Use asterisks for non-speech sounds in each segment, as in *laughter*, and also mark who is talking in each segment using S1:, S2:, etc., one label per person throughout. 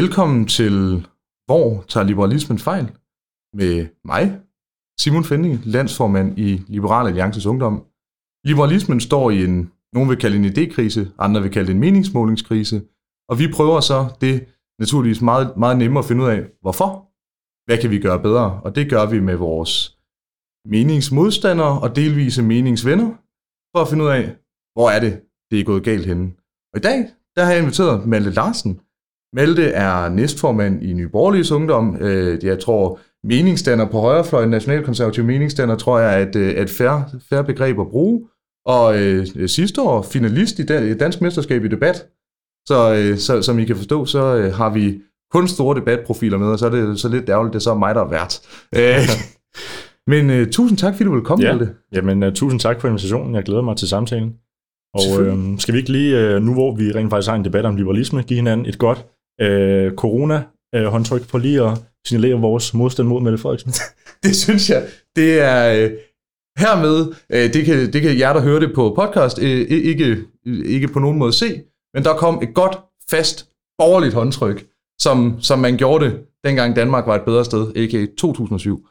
S1: Velkommen til Hvor tager liberalismen fejl? Med mig, Simon Fending, landsformand i Liberal Alliances Ungdom. Liberalismen står i en, nogen vil kalde en idékrise, andre vil kalde det en meningsmålingskrise, og vi prøver så det naturligvis meget, meget nemmere at finde ud af, hvorfor? Hvad kan vi gøre bedre? Og det gør vi med vores meningsmodstandere og delvise meningsvenner, for at finde ud af, hvor er det, det er gået galt henne. Og i dag, der har jeg inviteret Malte Larsen. Malte er næstformand i Nye Borgerliges Ungdom. Øh, Jeg tror, meningsstander på højrefløjen, nationalkonservativ meningsstander, tror jeg, er et, øh, et færre, færre begreb at bruge. Og øh, sidste år finalist i Dan- i Dansk Mesterskab i debat. Så, øh, så som I kan forstå, så øh, har vi kun store debatprofiler med, og så er det så lidt ærgerligt, det er så mig, der er vært. Øh, *laughs* Men øh, tusind tak, fordi du vil komme,
S2: Ja.
S1: Malte.
S2: Jamen, uh, tusind tak for invitationen. Jeg glæder mig til samtalen. Og øh, skal vi ikke lige, uh, nu hvor vi rent faktisk har en debat om liberalisme, give hinanden et godt uh, corona-håndtryk for lige at signalere vores modstand mod Mette Frederiksen? *laughs*
S1: Det synes jeg, det er øh, hermed, øh, det, kan, det kan jer, der hører det på podcast, øh, ikke, ikke på nogen måde se, men der kom et godt, fast, borgerligt håndtryk, som, som man gjorde det, dengang Danmark var et bedre sted, a.k.a. 2007.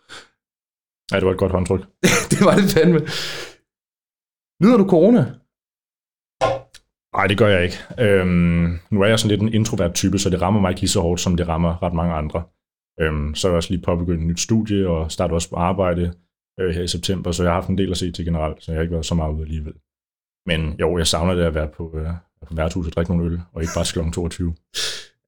S2: ja, det var et godt håndtryk. *laughs*
S1: det var det fandme. Nyder du corona?
S2: Nej, det gør jeg ikke. Øhm, nu er jeg sådan lidt en introvert type, så det rammer mig ikke lige så hårdt, som det rammer ret mange andre. Øhm, så er jeg også lige påbegyndt et nyt studie, og starter også på arbejde øh, her i september, så jeg har haft en del at se til generelt, så jeg har ikke været så meget ude alligevel. Men jo, jeg savner det at være på, øh, på værtshus og drikke nogle øl, og ikke bare kl. 22.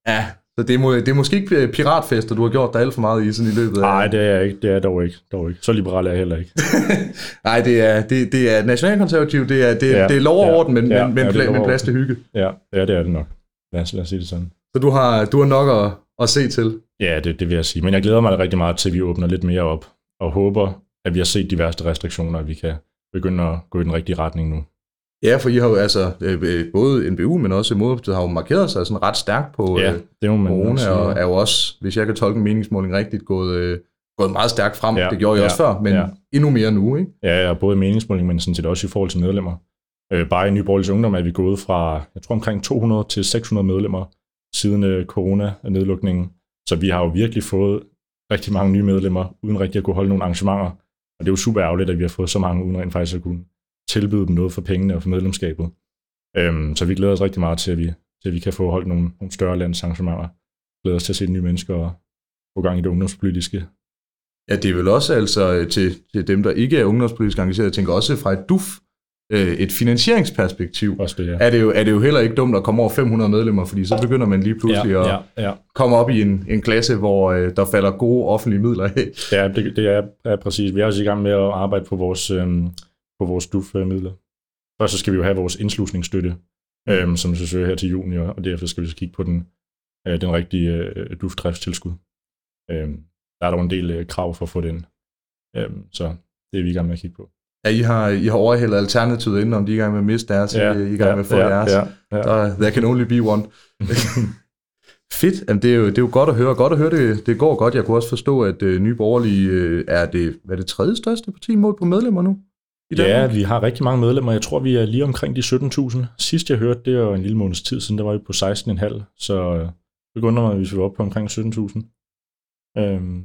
S1: Ja. Så det er, må, det er måske ikke øh, piratfester, du har gjort dig alt for meget i sådan i løbet af...
S2: Nej, det er jeg ikke. Det er dog ikke. Dog ikke. Så liberal er jeg heller ikke. *laughs*
S1: Nej, det er, det, det er nationalkonservativ, det er, det, ja, det er lov og
S2: ja,
S1: orden, men,
S2: ja,
S1: men, men,
S2: ja, det er
S1: pla- men plads til hygge.
S2: Ja, ja det er det nok. Lad os, lad os sige det sådan.
S1: Så du har, du har nok at, at se til.
S2: Ja, det, det vil jeg sige. Men jeg glæder mig rigtig meget til, at vi åbner lidt mere op, og håber, at vi har set de værste restriktioner, at vi kan begynde at gå i den rigtige retning nu.
S1: Ja, for I har jo altså, øh, øh, både NBU, men også Moderpartiet har jo markeret sig sådan ret stærkt på
S2: Ja,
S1: øh,
S2: det må man
S1: corona,
S2: sige.
S1: og er jo også, hvis jeg kan tolke en meningsmåling rigtigt, gået, øh, gået meget stærkt frem.
S2: Ja,
S1: det gjorde I
S2: ja,
S1: også før, men
S2: ja.
S1: endnu mere nu, ikke?
S2: Ja, ja, både i meningsmåling, men sådan set også i forhold til medlemmer. Øh, bare i Nye Borgerliges Ungdom er vi gået fra, jeg tror omkring 200 til 600 medlemmer siden øh, corona-nedlukningen. Så vi har jo virkelig fået rigtig mange nye medlemmer, uden rigtig at kunne holde nogle arrangementer. Og det er jo super ærgerligt, at vi har fået så mange, uden rent faktisk at kunne tilbyde dem noget for pengene og for medlemskabet. Øhm, så vi glæder os rigtig meget til, at vi, til, at vi kan få holdt nogle, nogle større landsarrangementer. Glæder os til at se nye mennesker og få gang i det ungdomspolitiske.
S1: Ja, det er vel også altså øh, til, til dem, der ikke er ungdomspolitisk engageret, jeg tænker også fra et DUF, øh, et finansieringsperspektiv,
S2: Også det, ja.
S1: er det, jo, er det jo heller ikke dumt at komme over 500 medlemmer, fordi så begynder man lige pludselig
S2: ja,
S1: at
S2: ja, ja.
S1: komme op i en, en klasse, hvor øh, der falder gode offentlige midler af.
S2: Ja, det, det er, er præcis. Vi er også i gang med at arbejde på vores, øhm, på vores DUF-midler. Først så skal vi jo have vores indslusningsstøtte, øhm, som vi skal søge her til juni, og og derefter skal vi så kigge på den, øh, den rigtige øh, DUF-driftstilskud. Øhm, der er dog en del øh, krav for at få den, øhm, så det er vi i gang med at kigge på.
S1: Ja, I har, I har overhældet alternativet inden, om de er i gang med at miste deres, ja, I er i gang med at få
S2: ja,
S1: deres.
S2: Ja, ja.
S1: Så there can only be one. *laughs* Fedt. Jamen, det, er jo, det er jo godt at høre. Godt at høre, det, det går godt. Jeg kunne også forstå, at øh, Nye Borgerlige øh, er det, hvad er det tredje største parti mål på medlemmer nu? I
S2: Ja,
S1: Danmark?
S2: vi har rigtig mange medlemmer. Jeg tror, vi er lige omkring de 17.000. Sidst jeg hørte, det var en lille måneds tid siden, der var vi på 16,5. Så øh, det undrer mig, hvis vi var oppe på omkring 17.000. Øhm,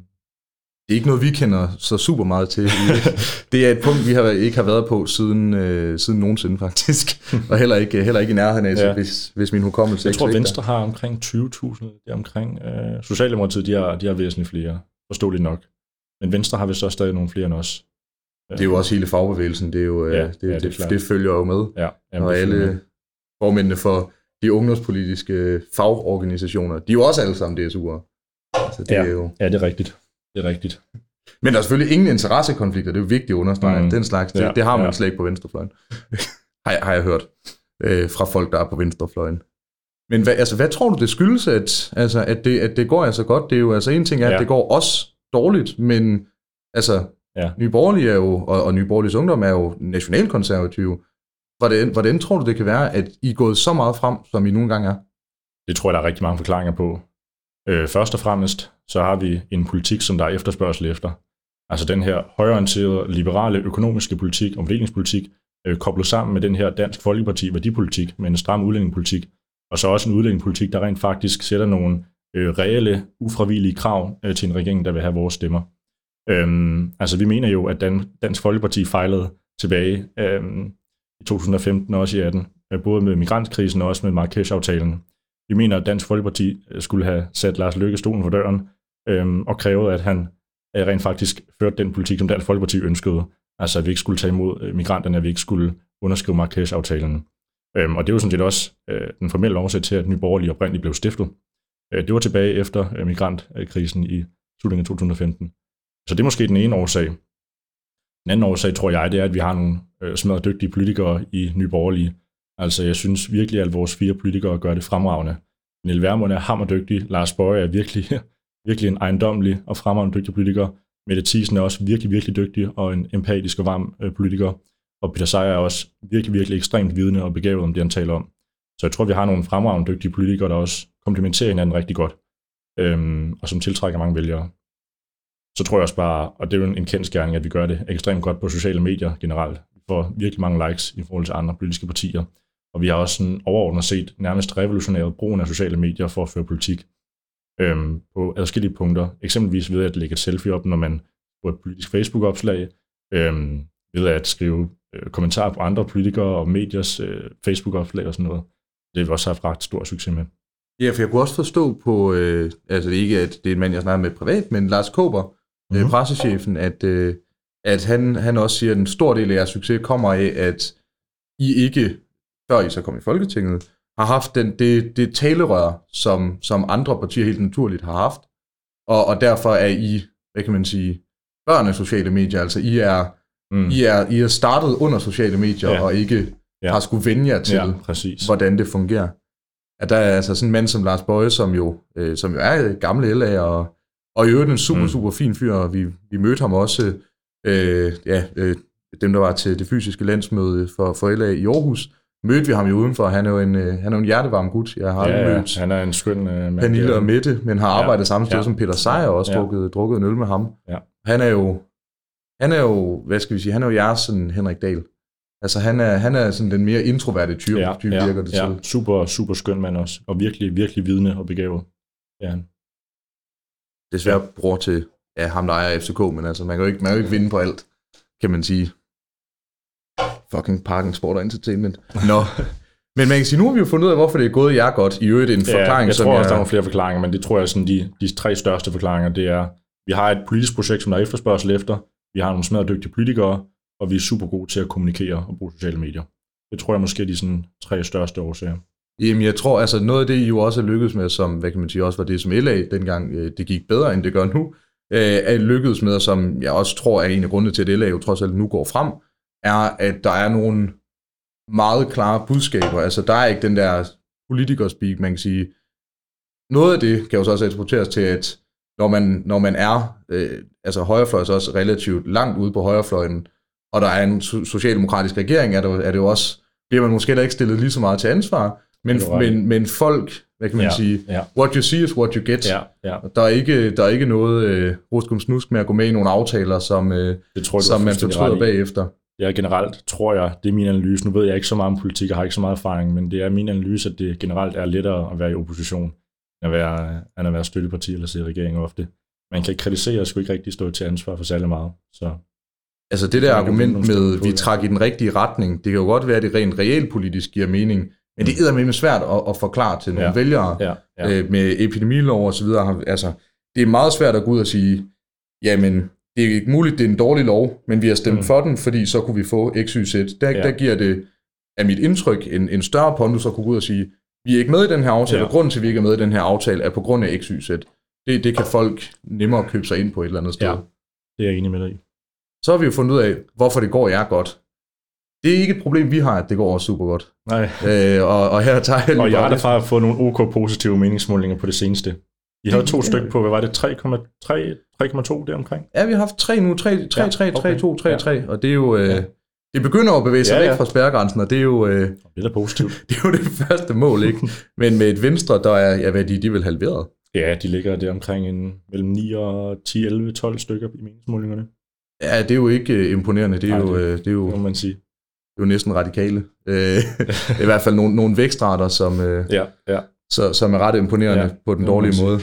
S1: Det er ikke noget, vi kender så super meget til. *laughs* det er et punkt, vi har, ikke har været på siden, øh, siden nogensinde faktisk. *laughs* Og heller ikke, heller ikke i nærheden af, ja.
S2: Ja.
S1: hvis, hvis min hukommelse
S2: jeg
S1: ikke
S2: tror,
S1: svigter.
S2: Venstre har omkring 20.000. Det er omkring, øh, Socialdemokratiet, de har, de har væsentligt flere. Forståeligt nok. Men Venstre har vist også stadig nogle flere end os.
S1: Det er jo også hele fagbevægelsen. Det, er jo, øh,
S2: Ja,
S1: det,
S2: ja, det
S1: det,
S2: klart.
S1: det følger jo med.
S2: Ja, jamen,
S1: og alle formændene for de ungdomspolitiske fagorganisationer, de er jo også alle sammen DSU'ere. Altså, det
S2: Ja.
S1: er jo...
S2: Ja, det er rigtigt. Det er rigtigt.
S1: Men der er selvfølgelig ingen interessekonflikter, det er jo vigtigt at understrege. Mm. Den slags, det,
S2: Ja,
S1: det har man
S2: ja.
S1: slet ikke på venstrefløjen. *laughs* har, jeg, har jeg hørt øh, fra folk, der er på venstrefløjen. Men hvad, altså, hvad tror du, det skyldes, at, altså, at, det, at det går altså godt? Det er jo altså en ting, er, at
S2: Ja.
S1: det går også dårligt, men altså,
S2: Ja.
S1: Nye Borgerlige er jo, og, og Nye Borgerliges Ungdom er jo nationalkonservative. Hvordan, hvordan tror du, det kan være, at I er gået så meget frem, som I nogle gange er?
S2: Det tror jeg, der er rigtig mange forklaringer på. Øh, først og fremmest, så har vi en politik, som der er efterspørgsel efter. Altså den her højorienterede, liberale økonomiske politik og fordelingspolitik, øh, koblet sammen med den her Dansk Folkeparti værdipolitik med en stram udlændingepolitik, og så også en udlændingepolitik, der rent faktisk sætter nogle øh, reelle, ufravillige krav øh, til en regering, der vil have vores stemmer. Øhm, altså vi mener jo, at Dan, Dansk Folkeparti fejlede tilbage øhm, i 2015 og også i 18, øh, både med migrantkrisen og også med Marrakesh-aftalen. Vi mener, at Dansk Folkeparti øh, skulle have sat Lars Løkke stolen for døren øhm, og krævet, at han øh, rent faktisk førte den politik, som Dansk Folkeparti ønskede. Altså at vi ikke skulle tage imod øh, migranterne, at vi ikke skulle underskrive Marrakesh-aftalen. Øhm, og det var sådan set også øh, den formelle årsag til, at Nye Borgerlige oprindeligt blev stiftet. Øh, det var tilbage efter øh, migrantkrisen i slutningen af 2015. Så det er måske den ene årsag. Den anden årsag, tror jeg, det er, at vi har nogle øh, smadret dygtige politikere i Nye Borgerlige. Altså, jeg synes virkelig, at vores fire politikere gør det fremragende. Niel Vermund er hammerdygtig, Lars Bøge er virkelig, *laughs* virkelig en ejendomlig og fremragende dygtig politiker. Mette Thiesen er også virkelig, virkelig dygtig og en empatisk og varm øh, politiker. Og Peter Seier er også virkelig, virkelig ekstremt vidende og begavet om det, han taler om. Så jeg tror, vi har nogle fremragende dygtige politikere, der også komplementerer hinanden rigtig godt, øhm, og som tiltrækker mange vælgere. Så tror jeg også bare, og det er jo en, kendskærning, at vi gør det ekstremt godt på sociale medier generelt. Vi får virkelig mange likes i forhold til andre politiske partier. Og vi har også sådan overordnet set nærmest revolutioneret brugen af sociale medier for at føre politik øhm, på adskillige punkter. Eksempelvis ved at lægge et selfie op, når man på et politisk Facebook-opslag, øhm, ved at skrive øh, kommentarer på andre politikere og mediers øh, Facebook-opslag og sådan noget. Det har vi også haft ret stor succes med.
S1: Ja, for jeg kunne også forstå på, øh, altså ikke at det er en mand, jeg snakker med privat, men Lars Kåber, mm-hmm. øh, pressechefen, at, øh, at han, han også siger, at en stor del af jeres succes kommer af, at I ikke, før I så kom i Folketinget, har haft den, det, det talerør, som, som andre partier helt naturligt har haft, og, og derfor er I, hvad kan man sige, børn af sociale medier, altså I er, mm. I er, I er startet under sociale medier, ja. og ikke ja. har skulle vende jer til, ja, præcis. hvordan det fungerer. At der er altså sådan en mand som Lars Bøje, som jo, øh, som jo er gamle LA, og, og i øvrigt en super, mm. super fin fyr, og vi, vi mødte ham også, øh, ja, øh, dem der var til det fysiske landsmøde for, for LA i Aarhus, mødte vi ham jo udenfor. Han er jo en, øh, han er en hjertevarm gut. Jeg har
S2: ja,
S1: mødt
S2: han er en skøn uh,
S1: Pernille og Mette, men har arbejdet ja, samme sted ja, som Peter Sejer og også ja. drukket, drukket en øl med ham. Ja. Han er jo, han er jo, hvad skal vi sige, han er jo jeres sådan Henrik Dahl. Altså han er, han er sådan den mere introverte type, ja, type ja, virker det ja. til.
S2: Super, super skøn mand også, og virkelig, virkelig vidne og begavet. Ja, han.
S1: Desværre ja. bror til ja, ham, der ejer FCK, men altså man kan jo ikke, man kan jo ikke vinde på alt, kan man sige. Fucking Parken Sport og Entertainment. *laughs* Nå. Men man kan sige, nu har vi jo fundet ud af, hvorfor det er gået jer godt. I øvrigt en forklaring, ja,
S2: jeg som tror også, jeg... der er nogle flere forklaringer, men det tror jeg sådan, de, de tre største forklaringer, det er, vi har et politisk projekt, som der er efterspørgsel efter, vi har nogle smadret dygtige politikere, og vi er super gode til at kommunikere og bruge sociale medier. Det tror jeg måske er de sådan, tre største årsager.
S1: Jamen, jeg tror, altså noget af det, I jo også er lykkedes med, som, hvad kan man sige, også var det, som LA dengang, øh, det gik bedre, end det gør nu, øh, er lykkedes med, som jeg også tror er en af grundene til, at LA jo trods alt nu går frem, er, at der er nogle meget klare budskaber. Altså, der er ikke den der politikerspeak, man kan sige. Noget af det kan jo så også eksporteres til, at når man, når man er, øh, altså højrefløjen så også relativt langt ude på højrefløjen, og der er en socialdemokratisk regering, er det, er det jo også, bliver man måske ikke stillet lige så meget til ansvar, men, men, men folk, hvad kan man ja, sige, ja. what you see is what you get. Ja, ja. Der, er ikke, der er ikke noget øh, ruskum snusk med at gå med i nogle aftaler, som, øh, det tror, som man fortryder bagefter.
S2: Ja, generelt tror jeg, det er min analyse. Nu ved jeg ikke så meget om politik, og har ikke så meget erfaring, men det er min analyse, at det generelt er lettere at være i opposition, end at være, end at være støtteparti eller sidde i regeringen ofte. Man kan kritisere og skulle ikke rigtig stå til ansvar for særlig meget. Så
S1: Altså det der argument med, vi trækker i den rigtige retning, det kan jo godt være, at det rent realpolitisk giver mening, men det er med svært at, at forklare til nogle ja. vælgere ja. Ja. Øh, med epidemilov og så videre. Altså, det er meget svært at gå ud og sige, jamen, det er ikke muligt, det er en dårlig lov, men vi har stemt mm. for den, fordi så kunne vi få X, Y, Z. Der, ja. der giver det, af mit indtryk, en, en større pondus at kunne gå ud og sige, vi er ikke med i den her aftale, ja. og grunden til, at vi ikke er med i den her aftale, er på grund af X, Y, Z. Det, det kan folk nemmere købe sig ind på et eller andet sted. Ja,
S2: det er jeg enig med dig i.
S1: Så har vi jo fundet ud af, hvorfor det går jer godt. Det er ikke et problem, vi har, at det går super godt.
S2: Nej.
S1: Øh, og, og her tager
S2: jeg Og jeg har da fået nogle OK positive meningsmålinger på det seneste. I havde to stykker på, hvad var det, 3,2 deromkring?
S1: Ja, vi har haft tre nu, 3, 3, 3, 3, 2, 3, 3, og det er jo... Øh, ja. Det begynder at bevæge sig ja, ja. væk fra spærregrænsen, og det er jo... Øh,
S2: det er positivt. *laughs*
S1: det er jo det første mål, ikke? *laughs* Men med et venstre, der er, ja, hvad de, de vil halveret.
S2: Ja, de ligger der omkring en, mellem 9 og 10, 11, 12 stykker i meningsmålingerne.
S1: Ja, det er jo ikke uh, imponerende. Det er, Nej, jo, det, uh, det er jo,
S2: må man sige.
S1: Er jo næsten radikale. Uh, *laughs* I hvert fald nogle, nogle vækstrater, som, uh,
S2: ja, ja.
S1: så, som er ret imponerende
S2: Ja,
S1: på den dårlige måde.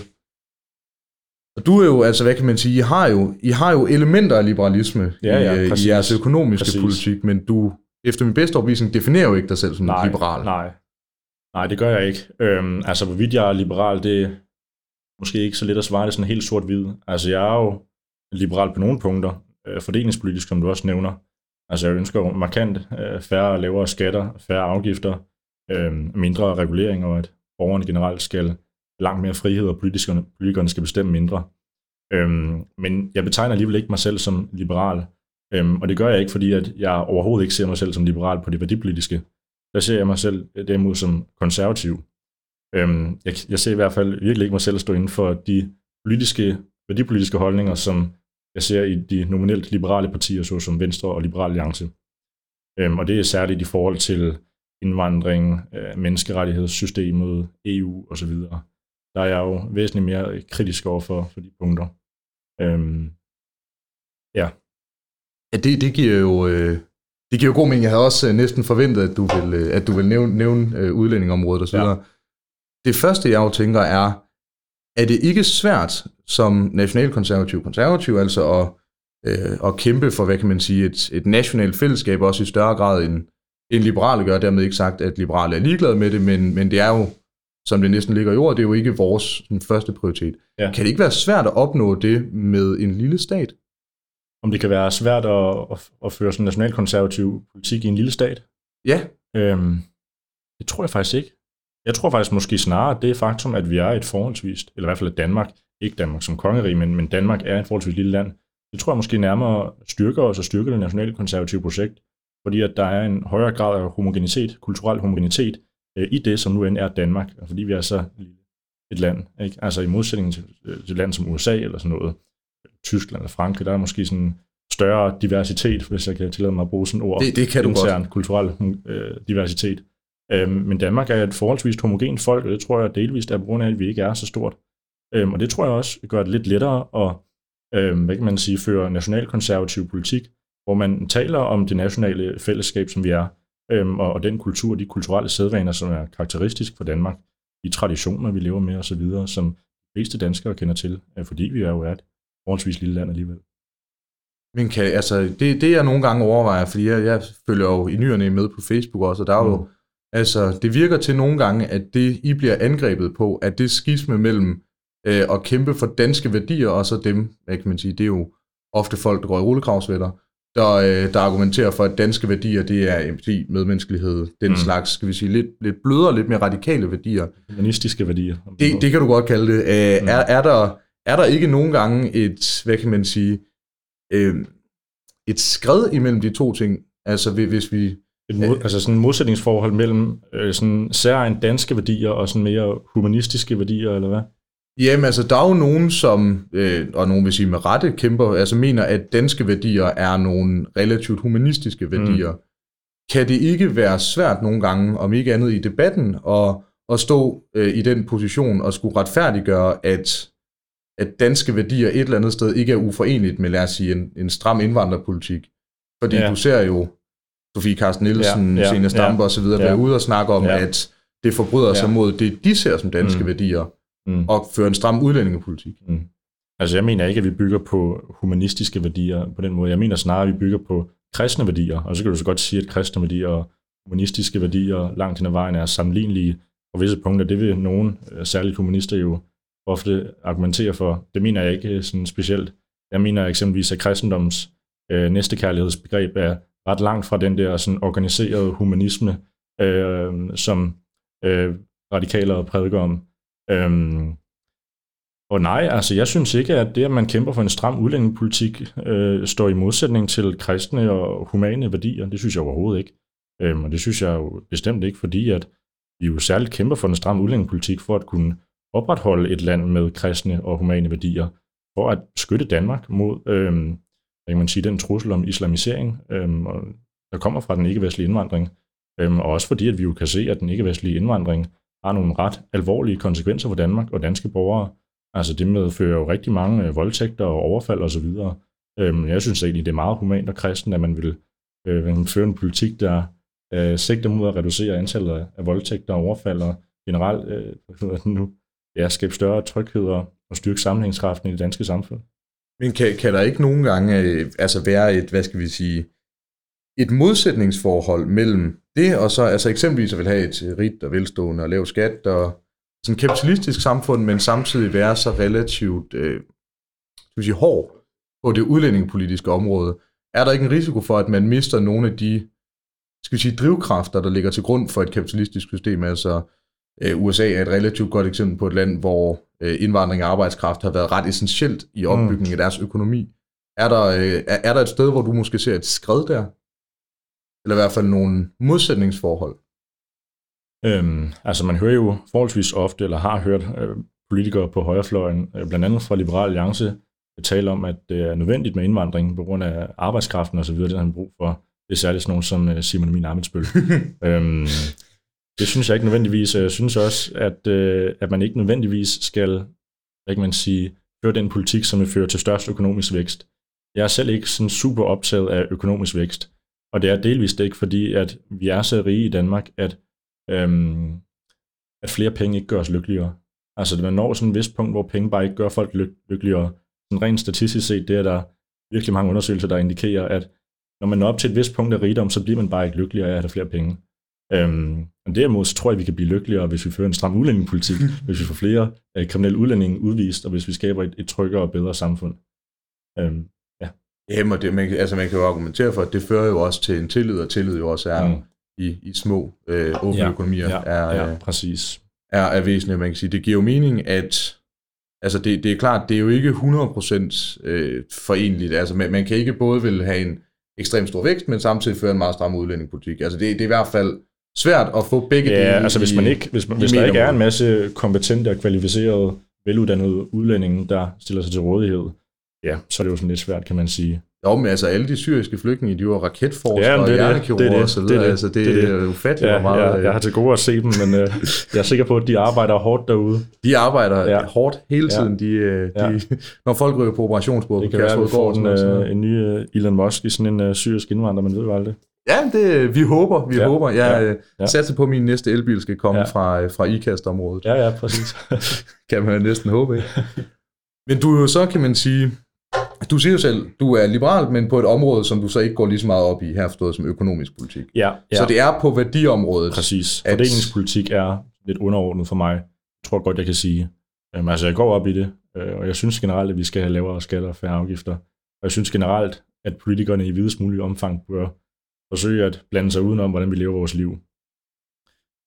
S1: Og du er jo, altså hvad kan man sige, I har jo, I har jo elementer af liberalisme
S2: Ja, ja,
S1: i, øh,
S2: præcis.
S1: i jeres økonomiske
S2: Præcis.
S1: politik, men du, efter min bedste overbevisning, definerer jo ikke dig selv som
S2: Nej,
S1: liberal.
S2: nej. Nej, det gør jeg ikke. Øhm, altså, hvorvidt jeg er liberal, det er måske ikke så let at svare det sådan helt sort-hvid. Altså, jeg er jo liberal på nogle punkter, øh, fordelingspolitisk, som du også nævner. Altså, jeg ønsker jo markant øh, færre og lavere skatter, færre afgifter, øh, mindre regulering, og at borgerne generelt skal langt mere frihed, og politikerne, politikerne skal bestemme mindre. Øhm, men jeg betegner alligevel ikke mig selv som liberal. Øhm, og det gør jeg ikke, fordi at jeg overhovedet ikke ser mig selv som liberal på det værdipolitiske. Der ser jeg mig selv derimod som konservativ. Øhm, jeg, jeg ser i hvert fald virkelig ikke mig selv stå inden for de politiske, værdipolitiske holdninger, som jeg ser i de nominelt liberale partier, såsom Venstre og Liberal Alliance. Øhm, og det er særligt i forhold til indvandring, øh, menneskerettighedssystemet, EU osv. Der er jeg jo væsentligt mere kritisk over for, for de punkter. Øhm,
S1: Ja, det, det giver jo... Øh, det giver jo god mening. Jeg havde også øh, næsten forventet, at du vil, øh, at du vil nævne, nævne øh, udlændingområdet osv. Ja.
S2: Ja.
S1: Det første, jeg jo tænker, er, er det ikke svært som nationalkonservativ konservativ, altså at, øh, at kæmpe for, hvad kan man sige, et, et nationalt fællesskab, også i større grad end, end liberale gør. Dermed ikke sagt, at liberale er ligeglade med det, men, men det er jo, som det næsten ligger i ord, det er jo ikke vores sådan, første prioritet.
S2: Ja.
S1: Kan det ikke være svært at opnå det med en lille stat?
S2: om det kan være svært at, at, at føre sådan nationalkonservativ politik i en lille stat?
S1: Ja,
S2: Øhm, det tror jeg faktisk ikke. Jeg tror faktisk måske snarere, at det faktum, at vi er et forholdsvis, eller i hvert fald at Danmark, ikke Danmark som kongerige, men, men Danmark er et forholdsvis lille land, det tror jeg måske nærmere styrker os og styrker det nationale konservative projekt, fordi at der er en højere grad af homogenitet, kulturel homogenitet, øh, i det, som nu end er Danmark, og fordi vi er så lille et land. Ikke? Altså i modsætning til, øh, til et land som USA eller sådan noget, Tyskland eller Frankrig, der er måske sådan større diversitet, hvis jeg kan tillade mig at bruge sådan ord
S1: det, det kan du godt.
S2: intern kulturel øh, diversitet. Øhm, men Danmark er et forholdsvis homogent folk, og det tror jeg delvist er på grund af, at vi ikke er så stort. Øhm, og det tror jeg også gør det lidt lettere at øhm, hvad kan man sige, føre nationalkonservativ politik, hvor man taler om det nationale fællesskab, som vi er, øhm, og, og den kultur, de kulturelle sædvaner, som er karakteristisk for Danmark, de traditioner, vi lever med osv., som de fleste danskere kender til, øh, fordi vi er jo et forholdsvis lille land alligevel.
S1: Men kan, altså, det, det jeg nogle gange overvejer, fordi jeg, jeg følger jo i nyerne med på Facebook også, og der er jo,
S2: Mm.
S1: Altså, det virker til nogle gange, at det, I bliver angrebet på, at det skisme mellem øh, at kæmpe for danske værdier, og så dem, hvad kan man sige, det er jo ofte folk, der går i rullekravsvætter, der, øh, der argumenterer for, at danske værdier, det er empati, medmenneskelighed, den
S2: Mm.
S1: slags, skal vi sige, lidt, lidt blødere, lidt mere radikale værdier.
S2: Humanistiske værdier.
S1: Det, det kan du godt kalde det. Øh,
S2: Mm.
S1: er, er, der, er der ikke nogen gange et, hvad kan man sige, øh, et skred imellem de to ting? Altså hvis vi...
S2: Et mod, altså sådan et modsætningsforhold mellem øh, sådan særligt danske værdier og sådan mere humanistiske værdier, eller hvad?
S1: Jamen altså, der er jo nogen, som, øh, og nogen vil sige med rette, kæmper, altså mener, at danske værdier er nogle relativt humanistiske værdier. Mm. Kan det ikke være svært nogle gange, om ikke andet i debatten, at, at stå øh, i den position og skulle retfærdiggøre, at, at danske værdier et eller andet sted ikke er uforeneligt med, lad os sige, en, en stram indvandrerpolitik? Fordi
S2: ja.
S1: du ser jo Sofie Carsten Nielsen,
S2: Ja,
S1: ja, Senior Stampe
S2: ja,
S1: osv. være
S2: ja.
S1: ude og snakke om,
S2: Ja.
S1: at det forbryder sig
S2: Ja.
S1: mod det, de ser som danske
S2: Mm.
S1: værdier,
S2: Mm.
S1: og føre en stram udlændingepolitik.
S2: Mm. Altså jeg mener ikke, at vi bygger på humanistiske værdier på den måde. Jeg mener snarere, at vi bygger på kristne værdier. Og så kan du så godt sige, at kristne værdier og humanistiske værdier langt hen ad vejen er sammenlignelige på visse punkter. Det vil nogen, øh, særligt humanister, jo ofte argumentere for. Det mener jeg ikke sådan specielt. Jeg mener eksempelvis, at kristendoms øh, næstekærlighedsbegreb er ret langt fra den der sådan organiserede humanisme, øh, som øh, radikaler prædiker om. Øhm, og nej, altså jeg synes ikke, at det, at man kæmper for en stram udlændingepolitik, øh, står i modsætning til kristne og humane værdier. Det synes jeg overhovedet ikke. Øhm, og det synes jeg jo bestemt ikke, fordi at vi jo særligt kæmper for en stram udlændingepolitik for at kunne opretholde et land med kristne og humane værdier, for at beskytte Danmark mod, øhm, kan man sige, den trussel om islamisering, øhm, og der kommer fra den ikke-vestlige indvandring. Øhm, og også fordi, at vi jo kan se, at den ikke-vestlige indvandring har nogle ret alvorlige konsekvenser for Danmark og danske borgere. Altså det medfører jo rigtig mange øh, voldtægter og overfald osv. Øhm, jeg synes egentlig, det er meget humant og kristen, at man vil, øh, føre en politik, der øh, sigter mod at reducere antallet af, af voldtægter og overfald og generelt øh, *laughs* nu, ja, skabe større tryghed og, og styrke sammenhængskraften i det danske samfund.
S1: Men kan, kan der ikke nogle gange øh, altså være et, hvad skal vi sige, et modsætningsforhold mellem det, og så altså eksempelvis at vil have et rigt og velstående og lav skat og sådan et kapitalistisk samfund, men samtidig være så relativt øh, skal vi sige, hård på det udlændingepolitiske område. Er der ikke en risiko for, at man mister nogle af de skal vi sige, drivkræfter, der ligger til grund for et kapitalistisk system? Altså øh, USA er et relativt godt eksempel på et land, hvor øh, indvandring af arbejdskraft har været ret essentielt i opbygningen mm. af deres økonomi. Er der, øh, er, er der et sted, hvor du måske ser et skred der? Eller i hvert fald nogle modsætningsforhold?
S2: Øhm, altså man hører jo forholdsvis ofte, eller har hørt øh, politikere på højrefløjen, øh, blandt andet fra Liberal Alliance, tale om, at det er nødvendigt med indvandring på grund af arbejdskraften osv., det har han brug for. Det er særligt sådan nogen som øh, Simon Emil Amitsbøl. *laughs* øhm, det synes jeg ikke nødvendigvis. Jeg synes også, at, øh, at man ikke nødvendigvis skal, hvad kan man sige, føre den politik, som vil føre til størst økonomisk vækst. Jeg er selv ikke sådan super optaget af økonomisk vækst. Og det er delvist ikke, fordi at vi er så rige i Danmark, at, øhm, at flere penge ikke gør os lykkeligere. Altså, man når sådan en vist punkt, hvor penge bare ikke gør folk lyk- lykkeligere. Sådan rent statistisk set, det er der virkelig mange undersøgelser, der indikerer, at når man når op til et vist punkt af rigdom, så bliver man bare ikke lykkeligere af at have flere penge. Øhm, men derimod så tror jeg, at vi kan blive lykkeligere, hvis vi fører en stram udlændingepolitik, *laughs* hvis vi får flere øh, kriminelle udlændinge udvist, og hvis vi skaber et, et tryggere og bedre samfund. Øhm, ja.
S1: Jamen, det, man, altså man kan jo argumentere for, at det fører jo også til en tillid, og tillid jo også er mm. i, i små øh, åbne ja, økonomier.
S2: Ja,
S1: er,
S2: ja, øh, præcis.
S1: Er, er væsentligt, man kan sige. Det giver jo mening, at altså det, det er klart, det er jo ikke 100% øh, forenligt. Altså man, man kan ikke både vil have en ekstremt stor vækst, men samtidig føre en meget stram udlændingepolitik. Altså det, det er i hvert fald svært at få begge
S2: ja, dele altså hvis, man ikke, hvis, man, hvis der ikke er en masse kompetente og kvalificerede, veluddannede udlændinge, der stiller sig til rådighed, ja, så er det jo sådan lidt svært, kan man sige.
S1: Jo, men altså alle de syriske flygtninge, de var raketforskere ja, og hjernekirurger og så videre. Det, det, altså, det, det, det er ufatteligt
S2: ja,
S1: meget.
S2: Ja, jeg har til gode at se dem, men uh, jeg er sikker på, at de arbejder hårdt derude.
S1: De arbejder ja. hårdt hele tiden. Ja. De, øh, de, ja. *laughs* når folk ryger på operationsbordet.
S2: Det kan være, at vi får en, uh, en ny uh, Elon Musk i sådan en uh, syrisk indvandrer, man ved jo aldrig.
S1: Ja, det, vi håber, vi ja, håber. Jeg ja, ja. satser på, at min næste elbil skal komme ja. fra, fra IKAST-området.
S2: Ja, ja, præcis. *laughs*
S1: kan man næsten håbe, ikke? *laughs* Men du er jo så, kan man sige, du siger jo selv, du er liberal, men på et område, som du så ikke går lige så meget op i, her forstået som økonomisk politik.
S2: Ja, ja.
S1: Så det er på værdiområdet.
S2: Præcis. At... Fordelingspolitik er lidt underordnet for mig. Jeg tror godt, jeg kan sige. Um, altså, jeg går op i det, øh, og jeg synes generelt, at vi skal have lavere skatter og færre afgifter. Og jeg synes generelt, at politikerne i videst mulig omfang bør forsøge at blande sig udenom, hvordan vi lever vores liv.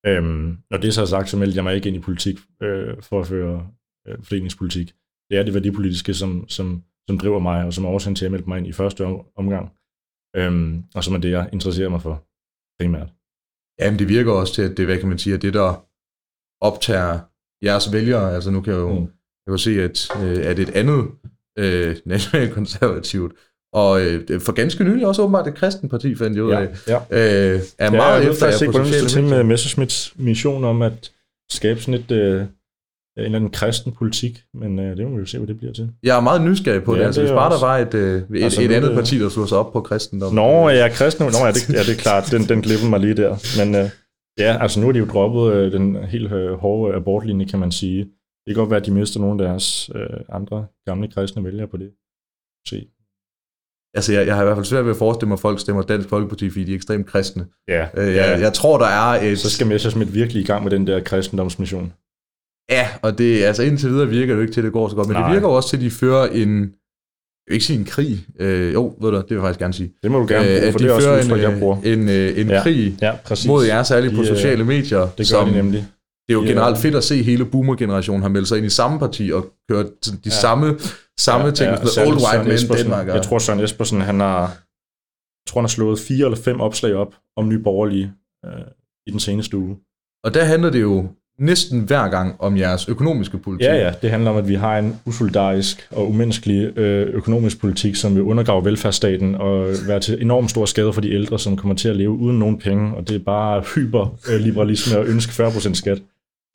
S2: Um, når det så er sagt, så meldte jeg mig ikke ind i politik øh, for at føre øh, fordelingspolitik. Det er det værdipolitiske, som, som som driver mig, og som er årsagen til, at jeg meldte mig ind i første omgang, øhm, og som er det, jeg interesserer mig for primært.
S1: Jamen, det virker også til, at det, hvad kan man sige, at det, der optager jeres vælgere, altså nu kan jeg jo, mm. jeg kan se, at, øh, at et andet øh, *laughs* nationalkonservativt, og øh, for ganske nylig også åbenbart et kristen parti, fandt jeg ud af, ja, ja. Øh, er meget
S2: ja,
S1: efter
S2: jer på sociale medier. med Messerschmitts mission om at skabe sådan et... Øh, en eller anden kristen politik, men øh, det må vi jo se, hvad det bliver til.
S1: Jeg er meget nysgerrig på ja, det. Altså, det hvis bare også... der var et, øh, et, altså, et andet det... parti, der slog sig op på kristendom.
S2: Nå, ja, kristen, Nå, ja, det, ja, det er klart, den, den glippede mig lige der. Men øh, ja, altså nu er de jo droppet øh, den helt øh, hårde abortlinje, kan man sige. Det kan godt være, at de mister nogle af deres øh, andre gamle kristne vælgere på det. Se.
S1: Altså, jeg, jeg har i hvert fald svært ved at forestille mig, at folk stemmer Dansk Folkeparti, fordi de er ekstremt kristne.
S2: Ja.
S1: Øh, jeg, jeg tror, der er et...
S2: Så skal Messersmith virkelig i gang med den der kristendomsmission.
S1: Ja, og det, altså indtil videre virker det jo ikke til, at det går så godt, men Nej. det virker også til, at de fører en, jeg vil ikke sige en krig, øh, jo, ved du, det vil jeg faktisk gerne sige.
S2: Det må du gerne bruge,
S1: øh,
S2: for de det er også
S1: en, jeg bruger. En, en, øh, en ja, krig ja, mod jer, særligt de, på sociale medier. Det
S2: gør som, de nemlig.
S1: Det er jo generelt fedt at se, hele boomer-generationen har meldt sig ind i samme parti og kørt de ja. samme, samme ja, ting, ja, med old white men Danmark.
S2: Jeg tror, Søren Espersen, han har, jeg tror, han har slået fire eller fem opslag op om nye borgerlige øh, i den seneste uge.
S1: Og der handler det jo næsten hver gang om jeres økonomiske politik.
S2: Ja, ja. Det handler om, at vi har en usolidarisk og umenneskelig øh, økonomisk politik, som vil undergrave velfærdsstaten og være til enormt stor skade for de ældre, som kommer til at leve uden nogen penge. Og det er bare hyperliberalisme og ønske 40% skat.